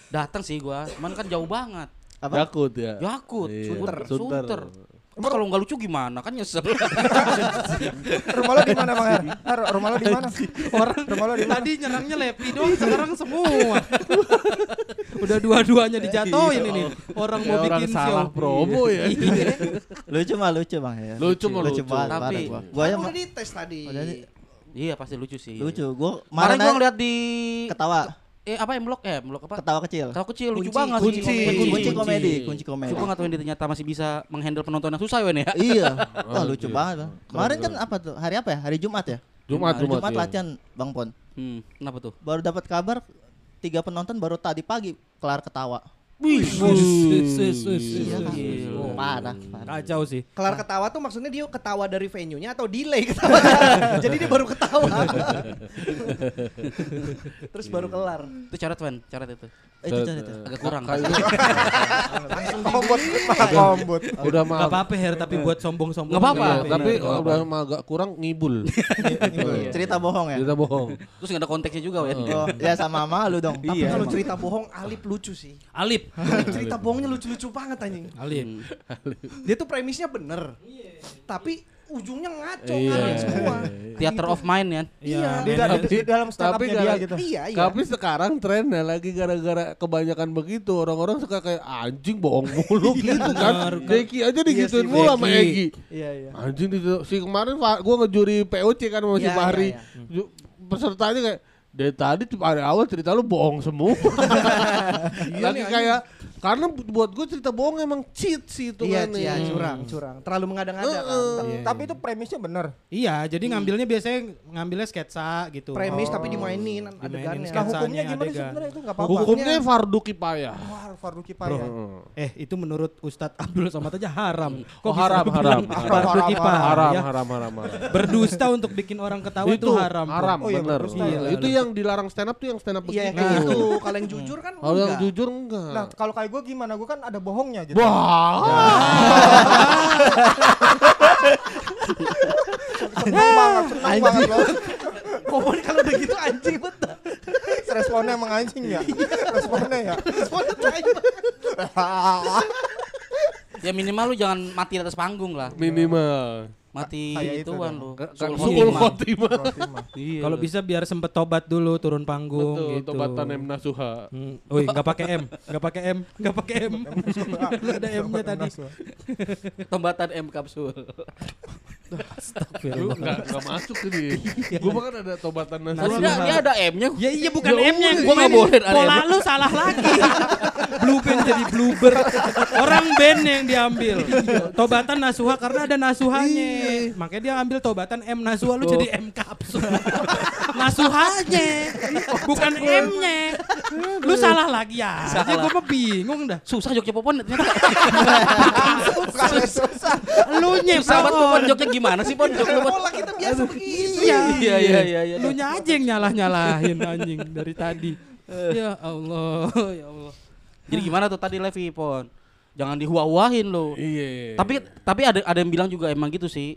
datang sih gua, cuman kan jauh banget. Apa? Yakut ya. Yakut, Iya, sunter, sunter. sunter. Emang kalau nggak lucu gimana? Kan nyesel. Rumah lo di mana Bang Her? Her, rumah lo di mana? Orang Rumah lo di mana? tadi nyerangnya Lepi doang, sekarang semua. Udah dua-duanya dijatoin ini. Orang mau Ya, orang bikin salah promo ya. Lucu mah lucu Bang Heri. Lucu mah lucu. Tapi- gua. Mah udah dites tadi. Iya pasti lucu sih. lucu. Gua Kemarin gua ngeliat di ketawa. Eh apa M Block eh M Block apa? Ketawa kecil. Tahu kecil lucu Kunci, banget kunci. sih. Kunci komedi, kunci komedi. Suka nggak tahu Wendy ternyata masih bisa menghandle penonton yang susah ya. Iya. Wah, lucu iya. banget. Bang. Kemarin kan apa tuh? Hari apa ya? Hari Jumat ya? Jumat, Hari Jumat. Jumat iya. latihan Bang Pon. Hmm, kenapa tuh? Baru dapat kabar tiga penonton baru tadi pagi kelar ketawa. Wih, Iya parah. Kacau sih. Kelar ketawa tuh maksudnya dia ketawa dari venue-nya atau delay ketawanya. Jadi dia baru ketawa. Terus baru kelar. Itu coret Wen, coret itu. Eh, itu cari tuh. Agak kurang. Kayak Kombot, malah kombot. udah mah Gak apa-apa Her, tapi buat sombong-sombong. Nggak apa-apa. Iya, Nggak tapi udah mah agak kurang ngibul. Cerita bohong ya? Kita bohong. Terus nggak ada konteksnya juga Wen. Oh, ya sama malu dong. Tapi Iya. kalau cerita bohong Alip lucu sih. Alip. Alip cerita bohongnya lucu-lucu banget anjing. Alip. Dia tuh premisnya bener. Tapi ujungnya ngaco Iya. ngalir semua. Theater of Mind ya. Iya. Di, da- di dalam stand Tapi up-nya dia gara- gitu. Iya, iya. Tapi sekarang trennya lagi gara-gara kebanyakan begitu orang-orang suka kayak anjing bohong mulu gitu kan. Deki aja digituin sih, mulu sama. Egi. Iya, iya. Anjing di si kemarin gua ngejuri POC kan sama si Iya, Fahri. iya, Pesertanya kayak dari tadi hari awal cerita lu bohong semua. Iya lagi nih, kayak karena bu- buat gue cerita bohong emang cheat sih itu Iya, kan iya, curang, curang. Terlalu mengada-ngada kan. Iya, Tapi itu premisnya bener. Iya, jadi ngambilnya biasanya ngambilnya sketsa gitu. Premis tapi Dimainin dimainin adegannya. Nah hukumnya gimana adegan. sebenarnya itu nggak apa-apa. Hukumnya fardu kipayah. Wah, Fardu Kifayah. Heeh. Eh, itu menurut Ustadz Abdul Somad aja haram. Oh, bisa haram, haram, haram. fardu Haram, kifayah? haram, haram, haram, haram. Berdusta untuk bikin orang ketawa itu, haram. kok. haram, Oh iya, bener. ya. itu yang dilarang stand up tuh yang stand up Iya, begitu. kayak gitu. Kalau yang jujur kan Kalau yang enggak. jujur enggak. Nah, kalau kayak gue gimana? Gue kan ada bohongnya gitu. Wah. Seneng banget, seneng banget kalau udah gitu anjing betul. Responnya emang anjing ya. Responnya ya. Responnya Ya minimal lu jangan mati di atas panggung lah. Minimal. Mati Kayak itu ituan dong. lu. Suul khotimah. Iya. Kalau bisa biar sempet tobat dulu turun panggung Betul, gitu. tobatan M Nasuha. Hmm. Woi, nggak pakai M, nggak pakai M, nggak pakai M. Ada M-nya tadi. Tombatan M kapsul. Lu enggak enggak masuk ke dia. Gua mah kan ada tobatan Nasuha. dia, dia ada M-nya. Ya iya bukan Ya M-nya yang gua boleh ada Pola lu salah lagi. blue pen jadi blue youtuber, orang band yang diambil. Tobatan Nasuha karena ada Nasuhanya. Makanya dia ambil tobatan M Nasuha lu jadi M kapsul. Nasuhanya, bukan M-nya. Lu salah lagi ya. Salah. Gue mah bingung dah. Susah Jogja Popon ternyata. susah. Lu nya Susah banget Popon Jogja gimana sih Pon? Jogja Popon. Pola kita biasa begitu. Iya iya iya iya. iya. Lu nya aja yang nyalah-nyalahin anjing dari tadi. Ya Allah, ya Allah. Jadi gimana tuh tadi Levi Pon? Jangan dihua-huahin lo. Iya. Tapi tapi ada ada yang bilang juga emang gitu sih.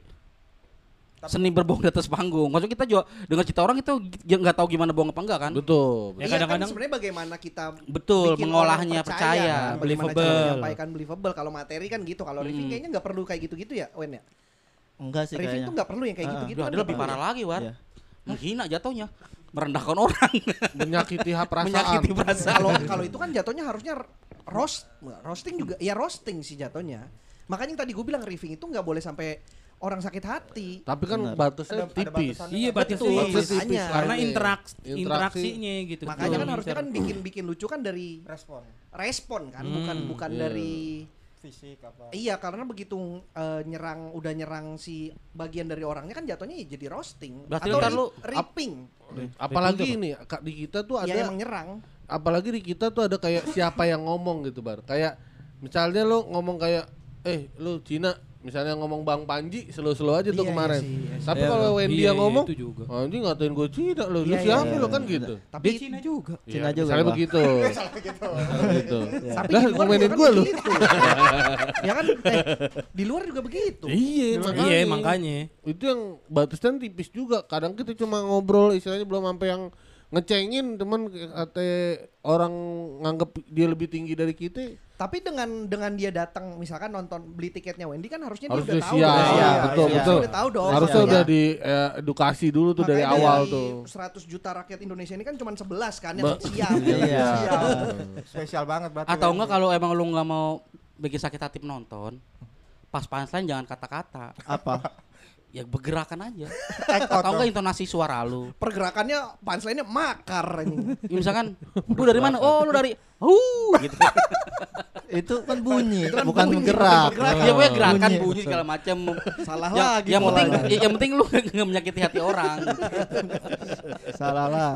Seni berbohong di atas panggung. Maksud kita juga dengar cerita orang itu gi- nggak tahu gimana bohong apa enggak kan? betul. Ya Iya, kadang-kadang kan sebenarnya bagaimana kita Betul, bikin mengolahnya orang percaya. bagaimana Believable. menyampaikan believable kalau materi kan gitu kalau Hmm. kayaknya nggak perlu kayak gitu-gitu ya Wen ya Enggak sih kayaknya. tuh nggak perlu yang kayak Ah, gitu-gitu Duh, kan lebih parah ya? lagi, War. Iya. Menghina jatuhnya. Merendahkan orang. Menyakiti hak perasaan. Menyakiti perasaan. kalau kalau itu kan jatuhnya harusnya roast roasting juga ya roasting sih jatuhnya makanya yang tadi gue bilang riffing itu nggak boleh sampai orang sakit hati Tapi kan Benar. batasnya Ada- ada tipis. batasannya. Iya batasnya Betul, tipis. makanya. Karena Iya. interaks Interaksi. interaksinya gitu. makanya kan harusnya kan bikin bikin lucu kan dari respon respon kan Hmm, bukan bukan iya. dari fisik apa Iya karena begitu eh, nyerang udah nyerang si bagian dari orangnya kan jatuhnya ya jadi roasting Berarti atau ri- lu- ripping. Apalagi ini Kak, di kita tuh ya ada emang nyerang. Apalagi di kita tuh ada kayak siapa yang ngomong gitu bar kayak misalnya lu ngomong kayak eh lu Cina misalnya ngomong Bang Panji slow-slow aja tuh Iya, iya kemarin sih, iya sih. tapi Iya, kalau iya, Wendy iya, yang ngomong itu juga. anjing ngatain gue Cina lu Iya, iya, siapa iya. lu kan gitu Tapi Dia Cina juga. Cina juga, misalnya begitu gitu tapi Lah, kan lu. begitu. ya kan eh, di luar juga begitu. iya makanya Iya makanya. itu yang batasnya tipis juga kadang kita cuma ngobrol istilahnya belum sampai yang ngecengin teman kata orang nganggap dia lebih tinggi dari kita Tapi dengan dengan dia datang misalkan nonton beli tiketnya Wendy kan harusnya harus dia udah udah tahu. siap dong. Iya, betul iya. betul Udah tahu dong. harusnya udah di eh, edukasi dulu tuh dari makanya awal dari tuh 100 juta rakyat Indonesia ini kan cuma 11 kan yang Ba- siap. Iya. Siap. spesial banget berarti Atau enggak kalau emang lu nggak mau bikin sakit hati penonton, pas punchline jangan kata-kata. Apa? Ya bergerakan aja. Out Atau enggak intonasi suara lu. Pergerakannya punchline-nya makar ini. Ya, misalkan lu dari mana? Oh, lu dari uh gitu. Itu kan bunyi, Itu kan bukan bunyi, bergerak. bukan bergerak. Ya pokoknya gerakan Bunyi. bunyi segala macam. Salah yang, lagi yang penting ya, yang penting lu nggak menyakiti hati orang. Salah lah.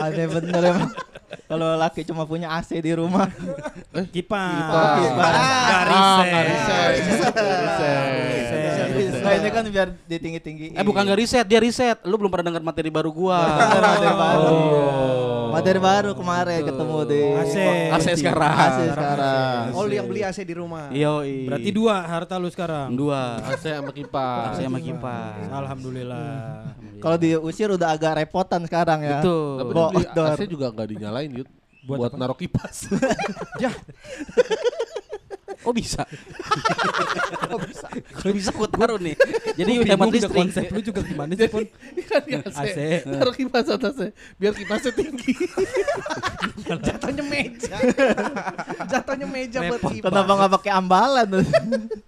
Aneh bener emang. Kalau laki cuma punya AC di rumah. Kipas. Kipas. Garis. Ah, garis. Nah ini kan biar ditinggi-tinggi. Eh bukan nggak riset, dia riset. Lu belum pernah dengar materi baru gua. materi baru. Oh. Materi baru kemarin ketemu di AC. AC sekarang. AC sekarang. Oh, lu yang beli AC di rumah. Iya. Berarti dua harta lu sekarang. dua. AC sama kipas AC sama kipas. Alhamdulillah. Kalau diusir udah agak repotan sekarang ya. Betul. tapi. AC juga nggak dinyalain Buat buat, apa? naruh kipas Oh bisa. Oh, bisa. Kalau bisa gua taruh nih. Jadi hemat listrik. konsep lu juga gimana sih pun? kan di AC, naruh kipas atasnya biar kipasnya tinggi Jatuhnya meja. Jatuhnya meja buat kipas. Kenapa nggak pakai ambalan?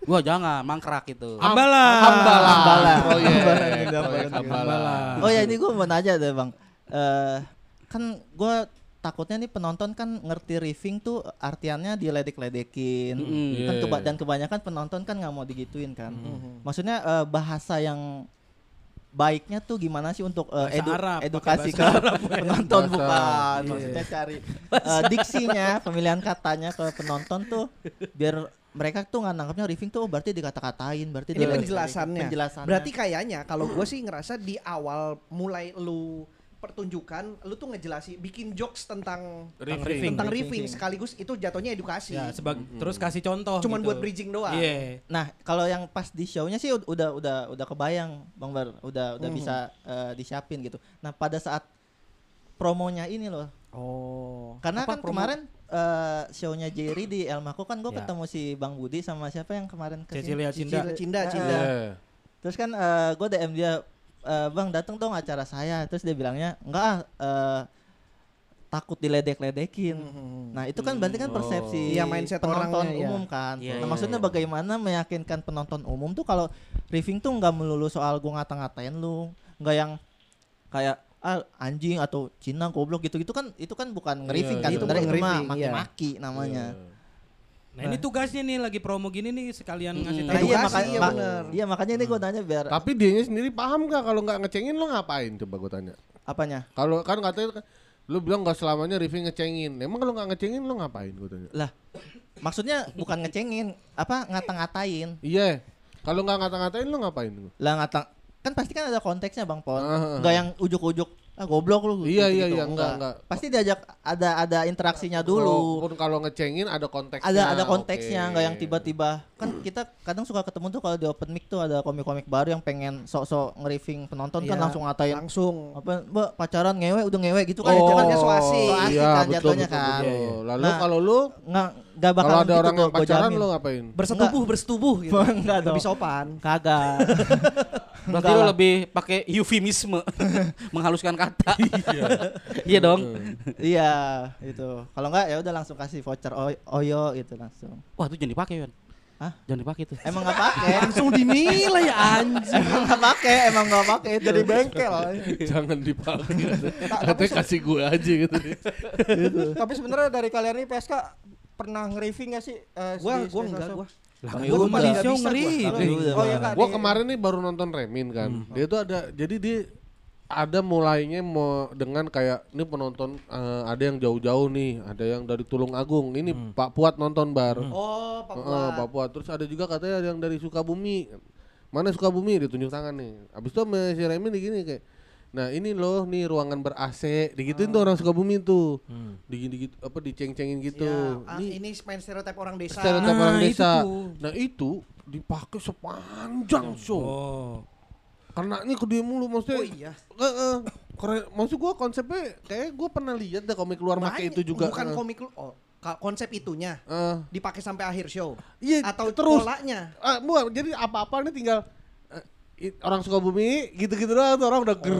Gua jangan mangkrak itu. Ambalan. ambalan Ambalan. oh iya Ambalan, ambalan. ambalan Oh ya ini gue mau nanya deh bang. Eh kan gue takutnya nih penonton kan ngerti riffing tuh artiannya diledek-ledekin. Mm-mm. Kan Iya. keba- dan kebanyakan penonton kan nggak mau digituin kan. Mhm. Maksudnya eh, bahasa yang baiknya tuh gimana sih untuk eh, Bahasa edu- Arab, edukasi ke bahasa penonton Bahasa- bukan. iya. Maksudnya cari eh, diksinya, pemilihan katanya ke penonton tuh biar mereka tuh nggak nangkapnya riffing tuh oh, berarti dikata-katain, berarti Ini penjelasannya. penjelasannya. Berarti kayaknya kalau gue sih ngerasa di awal mulai lu pertunjukan, lu tuh ngejelasin, bikin jokes tentang Riffing. tentang Riffing. riffing sekaligus itu jatuhnya edukasi. Ya, sebag terus kasih contoh. Cuman gitu. buat bridging doang. Iya. Nah, kalau yang pas di show-nya sih ud- udah udah udah kebayang, Bang Bar, udah udah Mhm. bisa eh, disiapin gitu. Nah, pada saat promonya ini loh. Oh. Karena Apa kan promo? kemarin eh, show-nya Jerry di El Mako kan gue Ya. ketemu si Bang Budi sama siapa yang kemarin ke sini? Cecilia Cinda. Cinda, cinda, Eh, cinda. Iya. Terus kan gue DM dia, "Eh, Bang datang dong acara saya. Terus dia bilangnya, enggak ah, eh, takut diledek-ledekin. Mhm. Nah itu kan berarti kan persepsi Iya, mindset penonton orangnya, iya. umum kan. Iya, nah iya, maksudnya iya. bagaimana meyakinkan penonton umum tuh kalau riffing tuh nggak melulu soal gua ngata-ngatain lu, nggak yang kayak ah, anjing atau Cina goblok gitu-gitu kan itu kan bukan nge-riffing Iya, kan iya. sebenarnya Itu itu mah nge-riffing, iya. maki-maki namanya. Nah ini tugasnya nih lagi promo gini nih sekalian ngasih Hmm. tahu. Nah, iya makanya iya ma- bener. iya makanya ini gue tanya biar Tapi dianya sendiri paham gak kalau nggak ngecengin lo ngapain? Coba gue tanya. apanya? Kalau kan katanya kan, lu bilang nggak selamanya riffing ngecengin. Emang kalau nggak ngecengin lo ngapain? Gue tanya. Lah, maksudnya bukan ngecengin, apa ngata-ngatain. Iya. Kalau nggak ngata-ngatain lo ngapain? Lah ngata kan pasti kan ada konteksnya Bang Pon. Ah, ah, Enggak yang ujuk-ujuk ah goblok lu. Iya, iya, gitu-gitu. iya, enggak, enggak. Pasti diajak ada ada interaksinya dulu. Walaupun kalau ngecengin ada konteksnya. ada ada konteksnya oke. nggak yang tiba-tiba kan kita kadang suka ketemu tuh kalau di open mic tuh ada komik-komik baru yang pengen sok-sok nge-riffing penonton kan Iya, langsung ngatain langsung apa mbak pacaran ngewe udah ngewe gitu kan Oh, itu kan Jatuhnya so asik. so asik iya, kan betul, jatuhnya betul, kan betul. Lalu Nah, kalau lu nggak nggak bakal kalau ada gitu orang yang gua pacaran jamin. lo ngapain? bersetubuh bersetubuh gitu. Enggak dong. Lebih sopan. kagak Berarti Enggak lu lah. lebih pakai eufemisme, menghaluskan kata. iya dong. iya itu kalau nggak ya udah langsung kasih voucher oy- oyo gitu langsung Wah, itu jangan dipakai, Yon. Hah? Jangan dipakai tuh. emang nggak pakai Langsung dinilai anjing. emang nggak pakai emang nggak pakai itu Jadi bengkel. Jangan dipakai. Katanya kasih gue aja gitu. Tapi sebenarnya dari kalian ini PSK pernah nge-riffing gak sih? eh, Gua gua enggak gua. Lah di udah show bisa ngeri. Oh iya mah. kak. Gua kemarin nih baru nonton Remin kan. Dia tuh ada jadi dia ada mulainya mau dengan kayak ini penonton eh, ada yang jauh-jauh nih, ada yang dari Tulung Agung. Ini Pak Puat nonton bar. Oh, Heeh, Papua. Pak Puat. Terus ada juga katanya ada yang dari Sukabumi. Mana Sukabumi ditunjuk tangan nih. Abis itu sama si Remin di gini kayak Nah ini loh nih ruangan ber AC digituin tuh orang Sukabumi tuh digini gitu apa diceng-cengin gitu Ya, ah, Nih, ini main stereotip orang desa. stereotip Nah, orang itu desa tuh. nah itu dipakai sepanjang show Oh. karena ini ke dia mulu maksudnya Oh iya. Eh, eh, keren maksud gua konsepnya kayak gua pernah lihat deh komik luar pakai Banyak- itu juga Bukan Eh, komik lu. Oh, konsep itunya eh. dipakai sampai akhir show. iya Atau terus polanya. Ah, bukan, jadi apa-apa nih tinggal orang Sukabumi gitu-gitu doang tuh orang udah ger.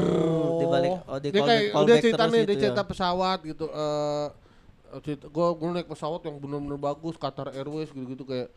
di balik oh di dia kayak dia back cerita terus nih gitu dia ya. cerita pesawat gitu eh cerita, gua gua naik pesawat yang bener-bener bagus Qatar Airways gitu-gitu kayak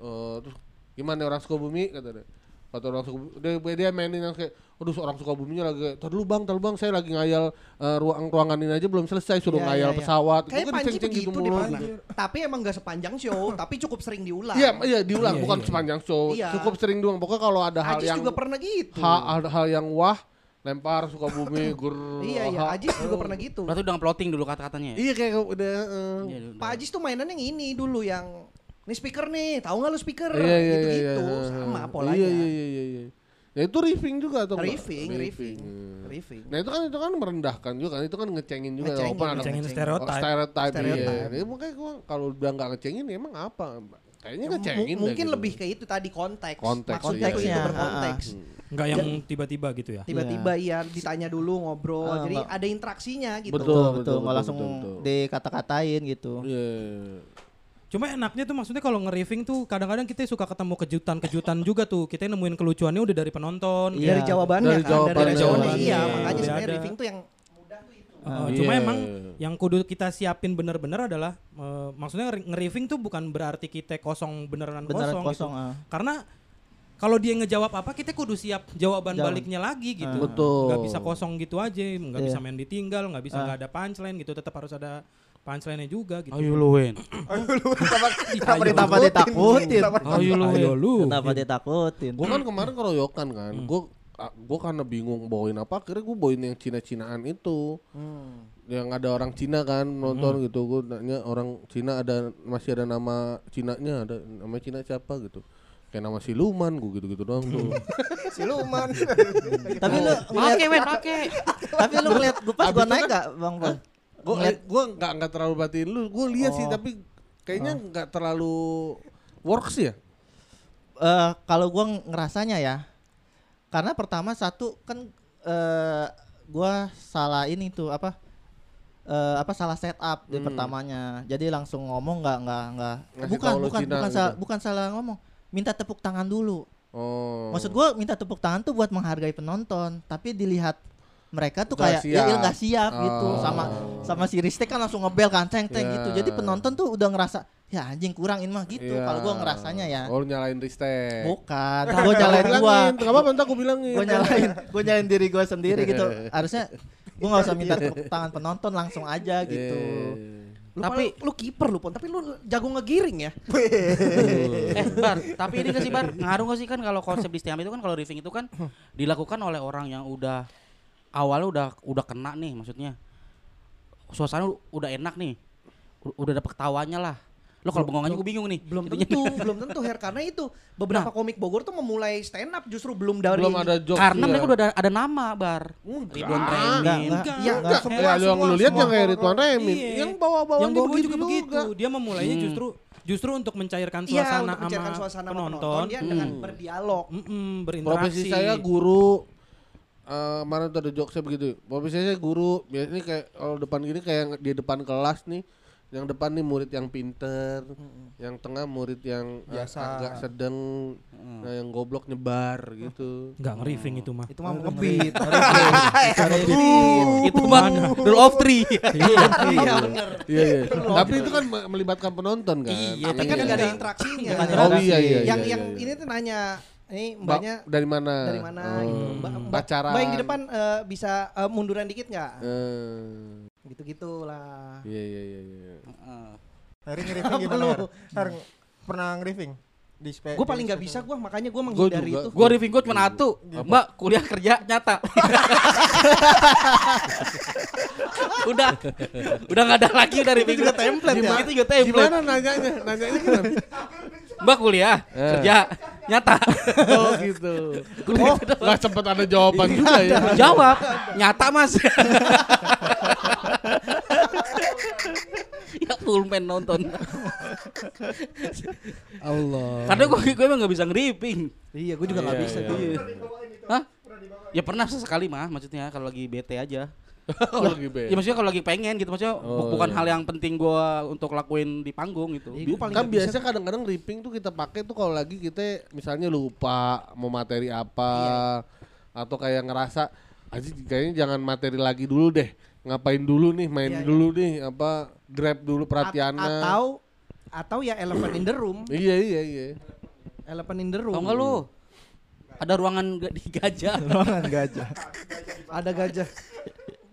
eh terus gimana orang Sukabumi kata dia kata orang Sukabumi dia, dia mainin yang kayak aduh seorang Sukabuminya lagi tar dulu bang tar bang saya lagi ngayal eh, ruang ruangan ini aja belum selesai suruh Iya, ngayal iya, iya. pesawat Kayak Itu kan diceng-ceng begitu di mulu. mana. Tapi emang gak sepanjang show, tapi cukup sering diulang. Iya, iya diulang Iya, bukan iya. sepanjang show. Cukup sering doang. Pokoknya kalau ada hal Ajis yang juga pernah gitu. ha- ada hal yang wah lempar suka bumi gur. Iya iya, Ajis juga pernah gitu. Berarti udah plotting dulu kata-katanya. ya? Iya kayak udah eh. Iya. Pak Ajis tuh mainan yang ini dulu yang nih speaker nih, tahu nggak lu speaker? Iya iya iya. Gitu-gitu, iya. sama polanya. Iya iya iya iya. iya. Ya itu riffing juga atau enggak? Riffing, riffing, Hmm. riffing. Nah itu kan itu kan merendahkan juga kan itu kan ngecengin juga Ngecengin, walaupun ada ngecengin oh, stereotype. stereotype, Stereotype. Iya. Ya, makanya gua kalau udah nggak ngecengin ya emang apa? Kayaknya Ya, ngecengin mungkin gitu. lebih ke itu tadi konteks. Konteks, Maksudnya itu, iya. itu berkonteks. Enggak yang tiba-tiba gitu ya. Tiba-tiba iya ditanya dulu ngobrol, Ah, jadi ada interaksinya gitu. Betul. betul betul nggak betul, langsung betul, betul. dikata-katain gitu Iya. Cuma enaknya tuh maksudnya kalau nge-riffing tuh kadang-kadang kita suka ketemu kejutan-kejutan juga tuh. Kita nemuin kelucuannya udah dari penonton. Iya. Dari jawabannya Dari kan, jawabannya. dari jawabannya. Iya, Iya, makanya sebenarnya riffing tuh yang Uh, Iya. Cuma emang yang kudu kita siapin bener-bener adalah uh, maksudnya nge- nge-riffing tuh bukan berarti kita kosong beneran, beneran kosong, kosong, gitu. ah. Karena kalau dia ngejawab apa kita kudu siap jawaban Jawab. baliknya lagi gitu. Betul. Nggak bisa kosong gitu aja, nggak Iya. bisa main ditinggal, nggak bisa Ah. nggak ada punchline gitu. Tetap harus ada punchline-nya juga gitu. Ayo lu Wen. kenapa kenapa ditakutin? Ayo lu Ayo Wen. lu. kenapa ditakutin? Gue kan kemarin keroyokan kan, gue gue karena bingung bawain apa, akhirnya gue bawain yang Cina-Cinaan itu, yang ada orang Cina kan nonton gitu, gue nanya orang Cina ada masih ada nama Cinanya, ada nama Cina siapa? gitu, kayak nama Siluman, gue gitu-gitu doang tuh. Siluman. tapi lu ngeliat Pakai Wen, pakai. tapi lu ngeliat gue pas itu naik kan- gak bang Pol gue Ngeliat- gue nggak nggak terlalu batin lu, gue lihat sih Oh. tapi kayaknya nggak terlalu works ya. Eh, kalau gua ngerasanya ya karena pertama satu kan eh gua salah ini tuh apa eh apa salah setup di Hmm. pertamanya jadi langsung ngomong nggak nggak nggak bukan bukan Cina bukan gitu. salah bukan salah ngomong minta tepuk tangan dulu Oh. maksud gua minta tepuk tangan tuh buat menghargai penonton tapi dilihat mereka tuh Nggak kayak ya siap. nggak siap gitu Oh. sama sama si Ristek kan langsung ngebel kan ceng ceng Iya. gitu jadi penonton tuh udah ngerasa ya anjing kurang ini mah gitu Iya. kalau gua ngerasanya ya Oh nyalain Ristek. bukan gua nyalain gua Enggak apa-apa, ntar gue bilangin. gue nyalain gue nyalain diri gue sendiri gitu harusnya Gue nggak usah minta tepuk tangan penonton langsung aja gitu. Eh. Lu Tapi- lu kiper lu pon, tapi lu jago ngegiring ya. eh bar tapi ini gak sih bar ngaruh gak sih kan kalau konsep di stand itu kan kalau riffing itu kan dilakukan oleh orang yang udah awalnya udah udah kena nih maksudnya suasana udah enak nih U- udah dapet ketawanya lah lo kalau bengong aja gue bingung nih Belum Intinya- tentu, belum tentu Her karena itu beberapa komik Bogor tuh memulai stand up justru belum dari Belum ada joke. karena iya. mereka udah ada, ada nama bar Ridwan Enggak. Remin Enggak, enggak. Ya, enggak. semua- Ya, yang lu lihat yang kayak Ridwan Remin, Iya. yang bawa-bawa yang bawa juga begitu. Dia memulainya Hmm. justru justru untuk mencairkan Iya, suasana untuk mencairkan sama suasana sama penonton. penonton dia dengan Hmm. berdialog. Mm-mm, berinteraksi. Profesi saya guru. Eh, kemarin tuh ada jokesnya begitu. Profesi saya guru. Biasanya kayak kalau depan gini kayak di depan kelas nih. Yang depan nih murid yang pinter, yang tengah murid yang Biasa. agak sedang, nah yang goblok nyebar gitu. Enggak nge-riffing itu mah. Itu mah ngebeat. itu mah rule of three Iya benar. Iya iya. Tapi itu kan me- melibatkan penonton kan. Iya, Tapi kan enggak ada interaksinya. Oh iya iya. yang iya, yang iya. ini tuh nanya ini Mbak, mbaknya dari mana? dari mana Oh. gitu. Mbak, mbak, Pacaran. mbak yang di depan eh, bisa eh, munduran dikit nggak? Eh, Gitu-gitulah. Iya iya iya iya. Hari nge-riffing gimana? Her, pernah nge-riffing? Di Gue paling nggak bisa gue makanya gue Gua menghindari juga. itu. gue riffing gue cuma satu mbak kuliah kerja nyata udah udah nggak ada lagi udah riffing juga template ya itu juga template Gimana nanyanya? Nanyanya gimana? mbak kuliah Eh. kerja nyata oh gitu. Oh, nggak sempet ada jawaban juga ya. jawab nyata mas ya full man nonton Allah. karena gue gue emang nggak bisa ngeripping Iya, gue juga nggak Iya, bisa. iya. tuh. Hah? Ya pernah sesekali mah maksudnya kalau lagi bete aja. Kalau lagi. Ya maksudnya kalau lagi pengen gitu maksudnya Oh, bukan iya. hal yang penting gua untuk lakuin di panggung gitu. Iya, gua paling kan biasa kadang-kadang ripping tuh kita pakai tuh kalau lagi kita misalnya lupa mau materi apa atau kayak ngerasa aja kayaknya jangan materi lagi dulu deh ngapain dulu nih main Iya, iya. dulu nih apa grab dulu At- perhatiannya atau atau ya elephant in the room. iya iya iya Elephant in the room. Tau nggak lu? Ada ruangan ga- di gajah. Ruangan gajah. Ada gajah.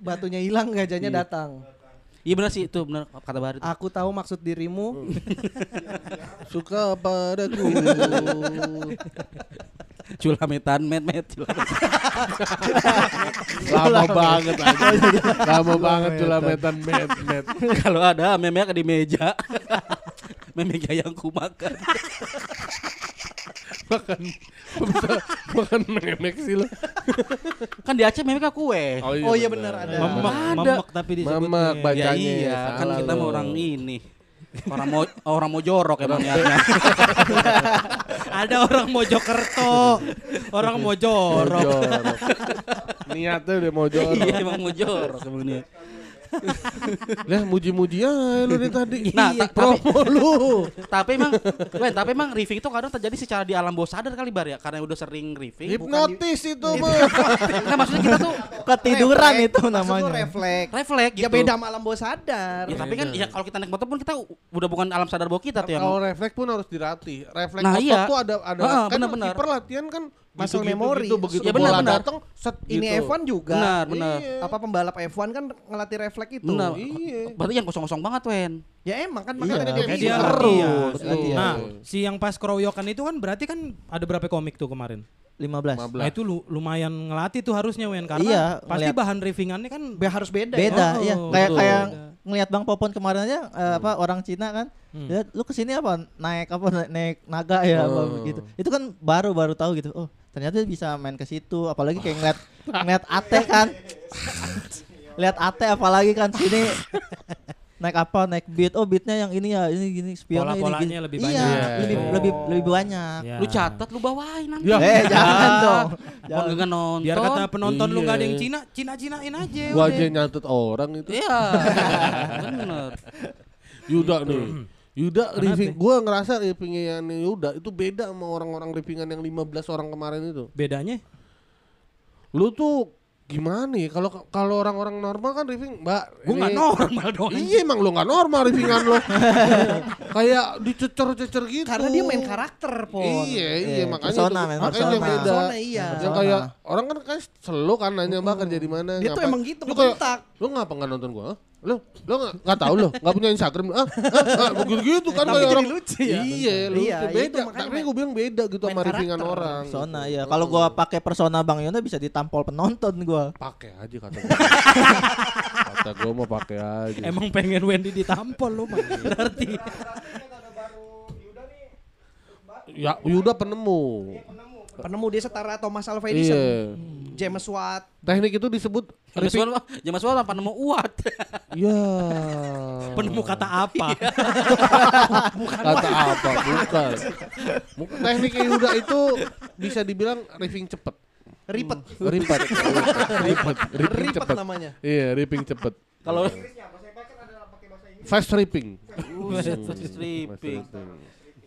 Batunya hilang, gajahnya Iya. datang. Iya benar sih itu benar kata Bahar itu. Aku tahu maksud dirimu. suka padaku Culametan met met. lama banget aja lama banget culametan met met Kalau ada meme di meja. meme yang ku makan. makan bisa makan memek sih lo Kan di Aceh meme kue. Oh iya benar, ada. Memek, Ada. memek tapi disebutnya. Memek, Ya bacanya iya, kan kita mau orang ini. Orang mau orang mau jorok emang niatnya. Ada orang Mojokerto, orang mau jorok. niatnya udah mau jorok Iya emang mau jorok niat. Lah muji-muji aja lu dari tadi. Nah, Iya, ta- promo lu. tapi emang Wen, tapi emang riffing itu kadang terjadi secara di alam bawah sadar kali bar ya karena udah sering riffing Hipnotis itu mah. nah maksudnya kita tuh Ketiduran itu namanya. refleks. refleks gitu Ya beda malam bawah sadar. ya tapi kan ya kalau kita naik motor pun kita udah bukan alam sadar bawah kita tuh yang Kalau refleks pun harus dilatih. Refleks Nah, iya. tuh ada ada kan kiper latihan kan Muscle gitu-gitu memory. gitu, begitu Ya, benar, bola benar. datang set Ini gitu. F1 juga. benar benar Iya. Apa pembalap F1 kan ngelatih refleks itu. benar Iya. berarti yang kosong-kosong banget Wen Ya emang kan Iya, makanya dia bisa. dia Terus, latihan. latihan. Nah, si yang pas keroyokan itu kan berarti kan ada berapa komik tuh kemarin? 15. 15. Nah itu lu- lumayan ngelatih tuh harusnya Wen karena Iya, pasti ngeliat. bahan riffingannya kan Be- harus beda. Beda, Oh, iya. Kayak betul. kayak ngelihat Bang Popon kemarin aja eh, apa orang Cina kan. Hmm. Dia, lu ke sini apa naik apa naik, naik naga ya apa Oh. gitu. Itu kan baru baru tahu gitu. Oh, ternyata bisa main ke situ apalagi kayak ngeliat ngeliat ate kan. Lihat ate apalagi kan sini naik apa naik beat oh beatnya yang ini ya ini gini spionnya ini Pola-polanya gini. lebih iya, banyak. lebih Oh. lebih lebih banyak Ya. lu catat lu bawain nanti Ya. eh jangan dong Kalau nggak nonton Biar kata penonton lu Iya. nggak ada yang Cina, Cina-Cinain aja. Gua aja nyatet orang itu. iya bener Yuda nih. Yuda Kenapa? riffing gua ngerasa riffingnya yang Yuda itu beda sama orang-orang riffingan yang 15 orang kemarin itu. Bedanya? Lu tuh gimana ya kalau kalau orang-orang normal kan riffing, Mbak. gue nggak normal dong Iya emang lo nggak normal riffingan lo. Kayak dicecer-cecer gitu. Karena dia main karakter, Pon. Iya, iya, Iya, makanya persona, itu, makanya yang persona. beda. Persona, iya. Yang kayak orang kan kan selalu kan nanya mbak kerja di mana. Dia tuh emang gitu, Lu kayak, lu ngapa nggak nonton gua? Lu lu nggak nggak tahu lu nggak punya Instagram ah, ah, ah begitu gitu kan kayak orang lucu ya. iya lu Iya, itu beda tapi gue bilang beda gitu sama karakter. orang Persona gitu. ya. Kalau gua pakai persona Bang Yona bisa ditampol penonton gua. pakai aja kata gua kata gua mau pakai aja Emang pengen Wendy ditampol lu mah. Berarti. ya Yuda penemu Penemu dia setara Thomas Alva Edison. iya. James Watt. teknik itu disebut James Watt, James Watt apa? Nemu uat? ya Penemu kata apa? kata apa? Bukan. Bukan. teknik Yuda itu bisa dibilang riffing cepet. Ripet. ripet ripet ripping Ripet cepet. namanya. iya ripping cepet. Kalau fast ripping. Fast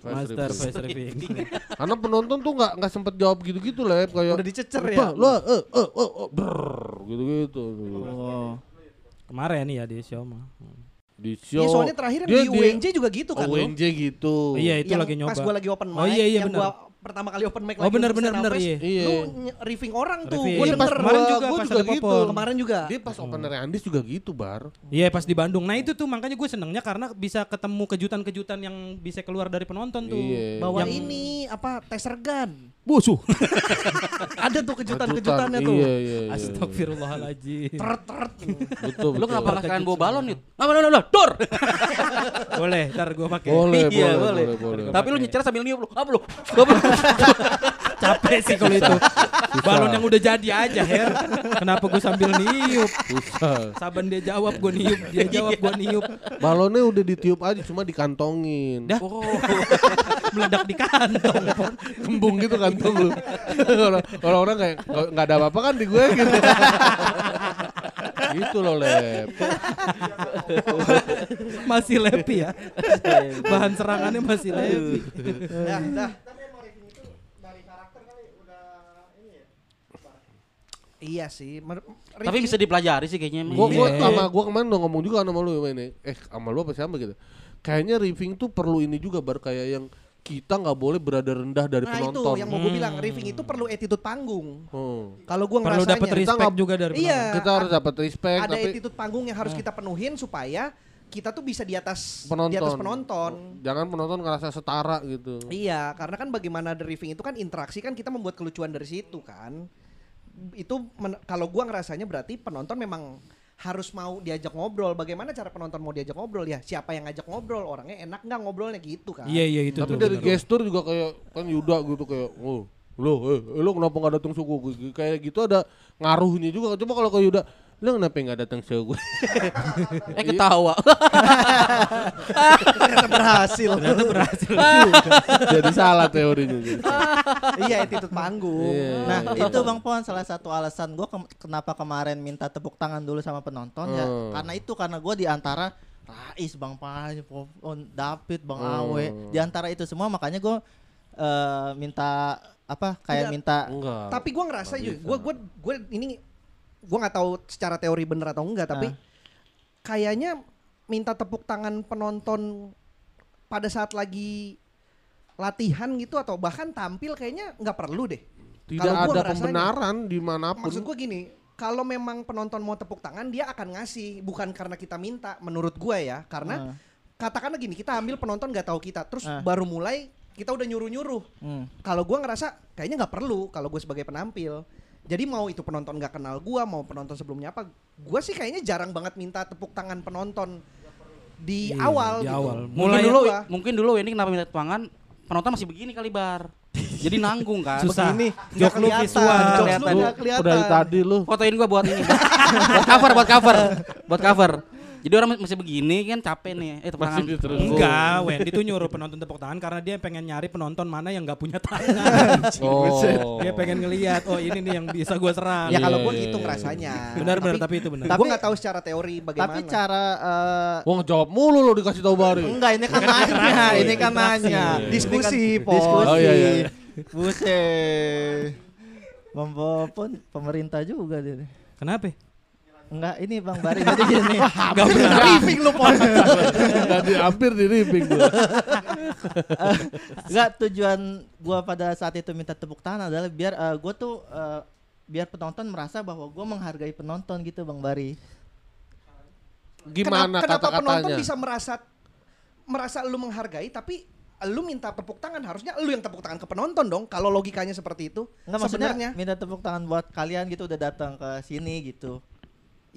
Master face ripping. Karena penonton tuh nggak nggak sempet jawab gitu-gitu lah kayak Udah dicecer "Apa? ya. Lu eh eh eh eh, brrr," gitu-gitu. Oh. Kemarin ya di show mah. Di show. Iya soalnya terakhir dia di UNJ juga gitu kan. Oh, lo. UNJ gitu. Iya itu yang lagi nyoba. Pas gua lagi open mic, Oh iya iya yang benar. gua pertama kali open mic Oh, lagi benar, untuk benar, benar, fest, iya. Lu Iya. riffing orang tuh. Riffing. Gua Iya, pas. Kemarin gua- juga gua pas juga ada gitu. Popol. Kemarin juga. Dia pas opener Andis juga gitu, Bar. Iya pas di Bandung. Nah itu tuh makanya gue senengnya karena bisa ketemu kejutan-kejutan yang bisa keluar dari penonton tuh. Iya. Bawa Yang- ini apa taser gun. Busuh. Ada tuh kejutan-kejutannya tuh. Iya, iya, iya. Astagfirullahaladzim. Teret teret. Betul, Lu betul. kenapa nggak sekalian bawa balon nih? Apa lu lu dor. boleh, ntar gue pakai. Boleh, Iya, boleh, boleh. boleh, boleh. Tapi lu nyecer sambil niup lu. Apa lu? Capek sih kalau itu. Balon yang udah jadi aja, Her. Kenapa gue sambil niup? Susah. Saban dia jawab, gue niup. Dia jawab, gue niup. Balonnya udah ditiup aja cuma dikantongin. Dah. Oh. Meledak di kantong. Kembung gitu kantong lu. Orang- Orang-orang kayak nggak nggak ada apa-apa kan di gue gitu. gitu loh, Lep. masih lepi ya. Bahan serangannya masih lepi. Dah, dah. Iya sih. Mer- Tapi bisa dipelajari sih kayaknya. emang. Gua gua Iya. sama gua kemarin udah ngomong juga sama lu ini. Eh sama lu apa siapa gitu. Kayaknya riffing tuh perlu ini juga bar kayak yang kita nggak boleh berada rendah dari Nah penonton. itu yang mau gue Hmm. bilang riffing itu perlu attitude panggung. Hmm. Kalau gue Perlu ngerasanya dapat Kita respect nggak- juga dari Iya. penonton. Kita harus dapat respect ada tapi attitude panggung yang harus kita penuhin supaya kita tuh bisa di atas penonton. di atas penonton. Jangan penonton ngerasa setara gitu. Iya, karena kan bagaimana the riffing itu kan interaksi kan kita membuat kelucuan dari situ kan. Itu men- kalau gua ngerasanya berarti penonton memang harus mau diajak ngobrol. Bagaimana cara penonton mau diajak ngobrol ya? Siapa yang ngajak ngobrol? Orangnya enak nggak ngobrolnya gitu kan? Iya iya itu Tapi tuh. dari bener. gestur juga kayak kan Yuda gitu kayak oh lo eh, eh, lo kenapa nggak datang suku kayak gitu ada ngaruhnya juga coba kalau ke Yuda lo kenapa nggak datang suku Eh ketawa. Ternyata berhasil. Ternyata berhasil. jadi salah teorinya iya, attitude panggung. Iya. Nah itu Bang Pon salah satu alasan gue kenapa kemarin minta tepuk tangan dulu sama penonton ya Hmm. karena itu karena gue di antara Rais, Bang Popon, David, Bang Hmm. Awe di antara itu semua makanya gue eh, minta apa kayak Enggak. minta enggak Tapi gua ngerasa juga, gua gua gua ini gua nggak tahu secara teori bener atau enggak, tapi Ah. kayaknya minta tepuk tangan penonton pada saat lagi latihan gitu atau bahkan tampil kayaknya nggak perlu deh. tidak Kalau gua ada pembenaran di mana pun Maksud gua gini, kalau memang penonton mau tepuk tangan dia akan ngasih, bukan karena kita minta. Menurut gua ya, karena Ah. katakanlah gini, kita ambil penonton nggak tahu kita, terus Ah. baru mulai kita udah nyuruh-nyuruh. hmm, Kalau gua ngerasa kayaknya nggak perlu kalau gue sebagai penampil. Jadi mau itu penonton nggak kenal gua, mau penonton sebelumnya apa, gua sih kayaknya jarang banget minta tepuk tangan penonton di Iya, awal di gitu. awal. Mungkin Mulai dulu gua. mungkin dulu ini kenapa minta tangan penonton masih begini kali bar. Jadi nanggung kan. Susah. Begini, Jok lu kelihatan, visual. Kelihatan. udah dari tadi lu Fotoin gua buat ini. buat cover, buat cover. Buat cover. Jadi orang masih begini kan capek nih. Eh tepuk tangan. Enggak, Wendy tuh nyuruh penonton tepuk tangan karena dia pengen nyari penonton mana yang nggak punya tangan. oh dia pengen ngelihat, oh ini nih yang bisa gua serang. Ya kalau Iya, gua iya, gitu iya. ngerasanya. Benar benar tapi itu benar. Tapi, Tapi- gua nggak tahu secara teori bagaimana. tapi cara eh, Wah ngejawab mulu lo dikasih tahu Bari enggak ini kan nanya ini kan nanya Diskusi, kan diskusi Oh, iya, iya. Buset. Popon pemerintah juga dia. Kenapa? Enggak, ini Bang Bari jadi gini. Enggak benar. briefing lu pon. Nggak di, hampir di ripping gua. Enggak tujuan gua pada saat itu minta tepuk tangan adalah biar eh, gua tuh eh, biar penonton merasa bahwa gue menghargai penonton gitu bang Bari Gimana kenapa, kenapa penonton bisa merasa merasa lu menghargai tapi lu minta tepuk tangan harusnya lu yang tepuk tangan ke penonton dong kalau logikanya seperti itu Enggak maksudnya sebenarnya minta tepuk tangan buat kalian gitu udah datang ke sini gitu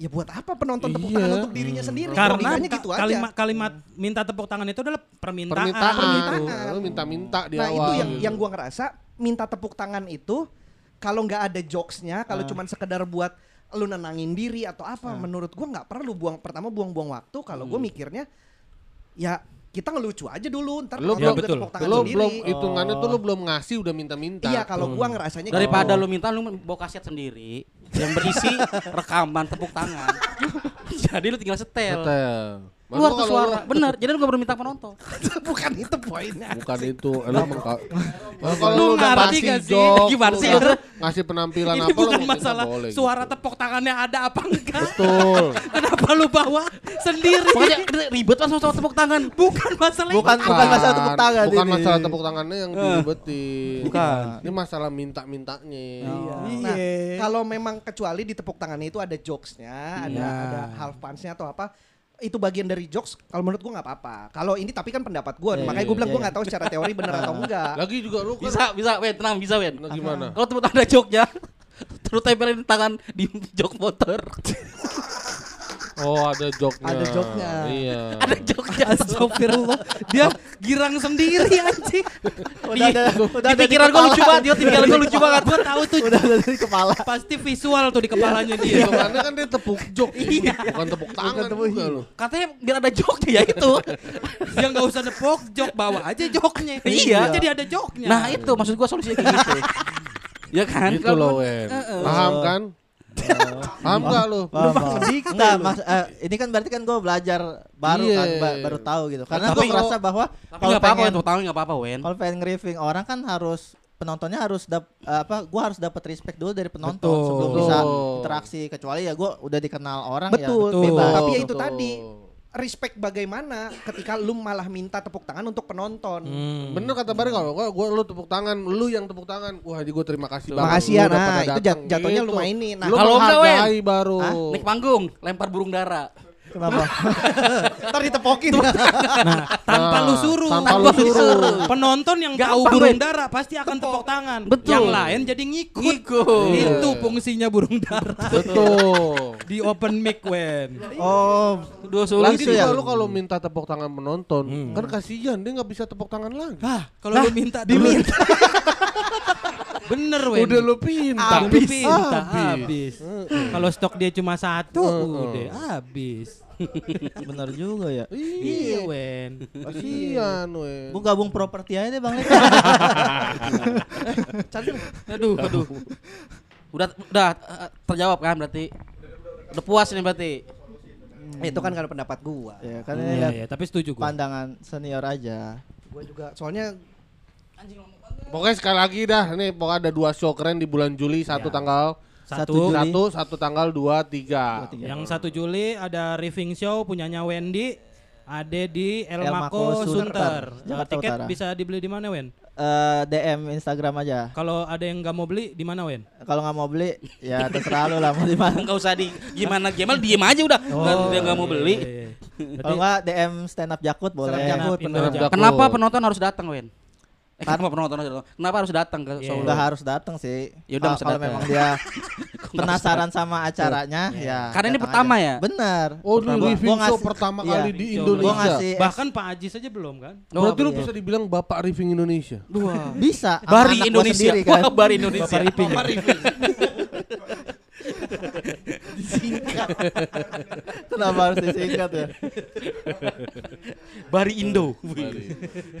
ya buat apa penonton tepuk Iya. tangan untuk dirinya sendiri Karena ka- gitu aja kalimat kalimat minta tepuk tangan itu adalah permintaan. Permintaan. Permintaan. Lu minta-minta di nah awal. itu yang gitu. yang gua ngerasa minta tepuk tangan itu kalau nggak ada jokesnya kalau Ah. cuman sekedar buat lu nenangin diri atau apa menurut gua nggak perlu buang pertama buang-buang waktu kalau gua mikirnya ya kita ngelucu aja dulu ntar Lu kalau belum- betul. tepuk tangan Lu sendiri belum hitungannya tuh lu belum ngasih udah minta-minta. iya kalau gua ngerasanya Daripada gitu. lu minta lu bawa kaset sendiri yang berisi rekaman tepuk tangan. Jadi lu tinggal setel. Hotel. Keluar Maksud tuh suara. lu- Bener. Jadi lu gak perlu minta penonton. bukan itu poinnya Bukan itu, eh, lu mengka- kalau Lu lu udah ngerti ngasih gak sih? Gimana lu sih? ngasih penampilan Ini apa lu bukan masalah boleh suara gitu. tepuk tangannya ada apa enggak. Betul. Kenapa lu bawa sendiri? Ribet pas sama tepuk tangan. bukan masalah bukan itu. bukan masalah tepuk tangan Bukan ini. masalah tepuk tangannya yang diribetin. Bukan. Ini masalah minta-mintanya. Nah, kalau memang kecuali di tepuk tangannya itu ada jokesnya, ada Iya. ada half punch-nya atau apa, itu bagian dari jokes. Kalau menurut gua nggak apa-apa. Kalau ini tapi kan pendapat gua, Iya, makanya iya, gua bilang iya, gua nggak tahu secara teori benar atau enggak. Lagi juga lu kan Bisa, bisa, Wen. Tenang, bisa, Wen. Nah, gimana? Kalau tangan ada joknya, terus tempelin tangan di jok motor. Oh, ada joknya. Ada joknya. Iya. ada joknya. Astagfirullah. Dia girang sendiri anjing. udah ada Di udah ada di pikiran gue lucu banget, dia pikiran gue lucu banget. Gua tahu tuh udah ada di kepala pasti visual tuh di kepalanya dia. Hitungannya kan dia tepuk jok. Iya. Bukan tepuk tangan tepuk- juga lu. Katanya biar ada joknya ya itu. Dia nggak usah nepok jok, bawa aja joknya. Iya. Jadi ada joknya. Nah itu maksud gue solusinya kayak gitu. ya kan? Gitu loh, Wen. Paham kan? Paham gak lu? Enggak, mas, eh, ini kan berarti kan gue belajar baru Iya. kan, ba- baru tahu gitu. Karena Tapi gue kalau- merasa bahwa Tapi kalau nggak apa-apa, pengen Wen. Nggak apa-apa, Wen. kalau pengen nge-riffing orang kan harus penontonnya harus dap eh, apa gue harus dapat respect dulu dari penonton Betul. sebelum bisa Betul. interaksi kecuali ya gue udah dikenal orang Betul, ya Betul. bebas. Tapi ya itu Betul. tadi respect bagaimana ketika lu malah minta tepuk tangan untuk penonton. Hmm. Bener kata Bari kalau gua gua lu tepuk tangan, lu yang tepuk tangan. Wah, jadi gua terima kasih banget. Makasih ya, Lu nah, itu jat- jatuhnya lu Gitu. mainin. Nah, lu kalau enggak, baru. Naik panggung, lempar burung dara. Kenapa? Ntar ditepokin. Nah, tanpa Nah, lu suruh. tanpa lu suruh. Penonton yang Gampang, tahu burung Wen. dara pasti akan tepuk tangan. Betul. Yang lain jadi ngikut. Ngikut. Itu fungsinya burung dara. Betul. Di open mic, Wen. oh, Dua solusi. Langsung ya? lu kalau minta tepuk tangan penonton, kan kasihan dia nggak bisa tepuk tangan lagi. Hah, kalau lu minta diminta. Bener, Wen. Udah lu pinta. Habis. habis. Kalau stok dia cuma satu, udah habis. benar juga ya. Iya, Iya. Wen. Kasihan, weh. Gue gabung properti aja deh bang. Aduh, aduh. Udah udah eh, terjawab kan berarti. Udah puas nih berarti. itu kan karena pendapat gua. ya kan Iya, lihat iya, tapi setuju gua. pandangan senior aja. Gua juga soalnya Pokoknya sekali lagi dah, nih pokoknya ada dua show keren di bulan Juli, satu Ya. tanggal Satu, Juli. satu, satu tanggal dua tiga. yang satu Juli ada riffing show punyanya Wendy. Ada di El, El Mako Sunter. Sunter, Nah, Jakarta tiket Utara. bisa dibeli di mana, Wen? Eh, DM Instagram aja. Kalau ada yang nggak mau beli di mana, Wen? Kalau nggak mau beli, ya terserah lu lah mau di mana. Enggak usah di gimana gimana diem aja udah. Nggak dia nggak mau beli. iya, iya. Kalau nggak DM stand up Jakut boleh. Stand up. Jakut. Kenapa penonton harus datang, Wen? Eh, kenapa penonton harus datang? Kenapa harus datang ke Iya. Solo? Nggak harus datang sih. Ya udah, Kalau- memang dia penasaran sama acaranya, ya. Karena ini pertama aja. ya? Bener. Oh, lu Gua- living gua show ngasih- pertama iya. kali di. Indonesia. Bahkan Pak Ajis aja belum kan? Berarti lu iya. bisa dibilang Bapak Riffing Indonesia. Dua. bisa. Bari Indonesia. sendiri kan. Wah, Bari Indonesia. Bapak Ripping. Kenapa harus disingkat ya? Bari Indo.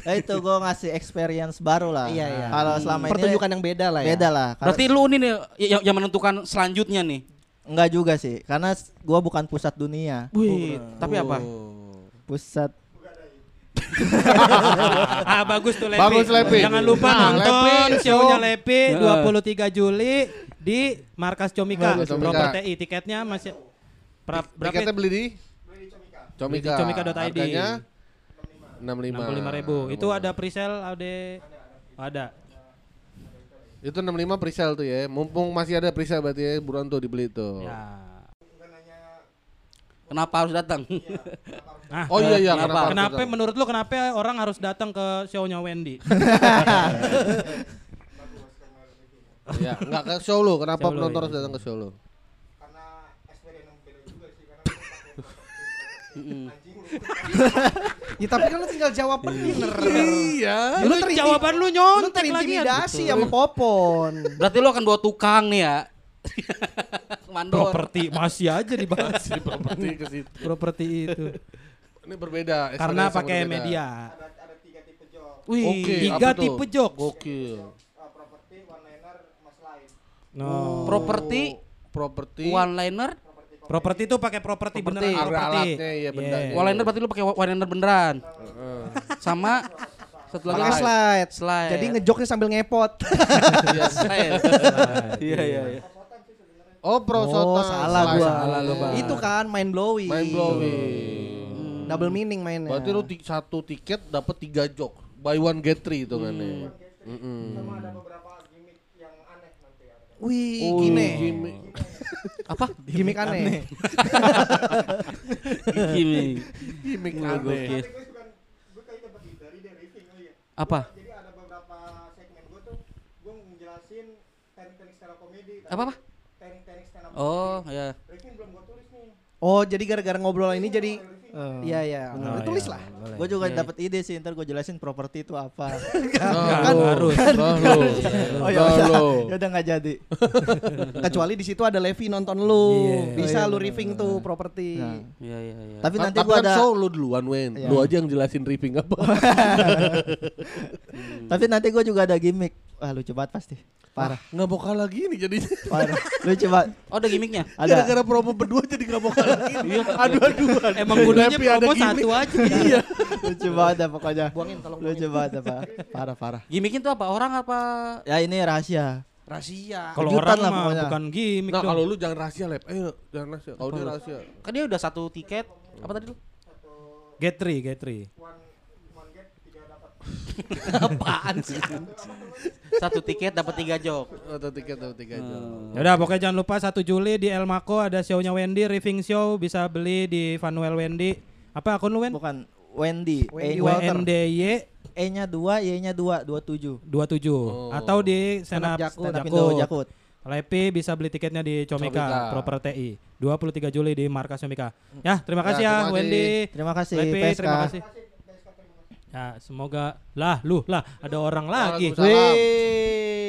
Eh, itu gue ngasih experience baru lah. Iya, iya. Kalau selama ini pertunjukan yang beda lah ya. beda lah. Karena- Berarti lu ini nih yang, yang menentukan selanjutnya nih. enggak juga sih, karena gua bukan pusat dunia. Wih, tapi apa? Pusat ah bagus tuh Lepi. Bagus, Lepi. Jangan lupa Nah, nonton Lepi, show-nya show. Lepi Heeh. 23 Juli di Markas Comika. Markas Comika. Proper TI tiketnya masih pra- berapa? Tiketnya beli di Beli di Comika. comika.id. Harganya 65. 65 ribu. Itu ada presale ada ada. Itu 65 presale tuh ya. Mumpung masih ada presale berarti ya, buruan tuh dibeli tuh. Ya. Kenapa harus datang? Nah, Oh iya iya, Kenapa? kenapa? Kenapa menurut lu kenapa orang harus datang ke show-nya Wendy? Iya, enggak ke show lu. Kenapa Show lu, penonton iya. harus datang ke show lu? karena experience yang beda juga sih karena Ya tapi kan lu tinggal jawab bener. Iya. Lu Lu jawaban lu Lu nyontek lagi ya. terintimidasi sama Popon. Berarti lu akan bawa tukang nih ya. Mandor. Properti masih aja dibahas Properti ke situ. properti itu. Ini berbeda. Karena pakai berbeda. media. ada ada tiga tipe job Wih. Oke, Tiga apa tuh? tipe. Gokil. uh, properti one liner mas lain No. Properti Properti. one liner. Properti itu pakai properti beneran Ada properti. alatnya, iya, bendanya. One liner berarti lu pakai one liner beneran. Sama satu lagi Pakai apa? slide. Slide. Jadi ngejoknya sambil ngepot. Iya, slide. Iya iya iya. Oh, prosotan. Oh, salah gua. Salah lu, Bang. Itu kan mind blowing. Main blowing. Double meaning mainnya. Berarti lu satu tiket dapat tiga jok. Buy one get three itu kan ya. Mm-mm. sama ada beberapa gimmick yang aneh nanti ada Wih, Oh, gini. gimmick. Apa? Gimik aneh. Gimmick Gokil. aneh. tapi gue suka gue kayak dapat dari dari briefing oh iya Apa? jadi ada beberapa segmen gue tuh gue ngejelasin teknik-teknik stand up comedy Apa apa? Oh, ya. briefing belum gue tulis nih Oh, jadi gara-gara ngobrol ini jadi Oh. Iya, iya. Oh, Lu tulis iya, lah. Gue juga Iya. dapat ide sih, ntar gue jelasin properti itu apa. Kan harus. Lah lu. Oh ya udah, ya udah nggak jadi. Kecuali di situ ada Levi nonton lu. Iya. Bisa Oh, iya, lu riffing tuh properti. Nah, Iya, iya, iya. tapi Kan- nanti gue kan ada, show lu duluan Wen. Iya. Lu aja yang jelasin riffing apa. tapi nanti gue juga ada gimmick. Wah lucu banget pasti. Parah, Nggak mau kalah gini jadinya. parah. lucu banget. Oh, ada gimmicknya. Ada. Gara-gara promo berdua jadi nggak mau kalah gini. Adu-aduan. Emang gunanya Lepi ada promo gimmick. satu aja. Iya. lucu banget dah pokoknya. Buangin tolong Lucu banget apa? Parah parah. Gimmicknya tuh apa? Orang apa? Ya ini rahasia. Rahasia. Kalau orang lah mah pokoknya. bukan gimmick Nah kalau lu jangan rahasia lep. Ayo jangan rahasia. Kalau dia rahasia. Kan dia udah satu tiket. Apa tadi lu? Get three, get three. one Apaan sih? satu tiket dapat tiga jok. Atau tiket atau tiga jam. Ya udah pokoknya jangan lupa 1 Juli di El Mako ada show-nya Wendy, Riffing Show bisa beli di Vanuel Wendy. Apa akun lu Wen? Bukan Wendy. Wendy E, Walter. WNDY E-nya 2, Y-nya 2, 27. 27 Oh. atau di up Jakut. Up Jakut. Jakut. Lepi bisa beli tiketnya di Comika, Comika. Proper TI. 23 Juli di markas Comika. Ya, terima Ya, kasih ya, terima kasih. Wendy. Terima kasih Lepi, terima kasih. Ya, semoga lah lu lah ada orang lagi. Wih.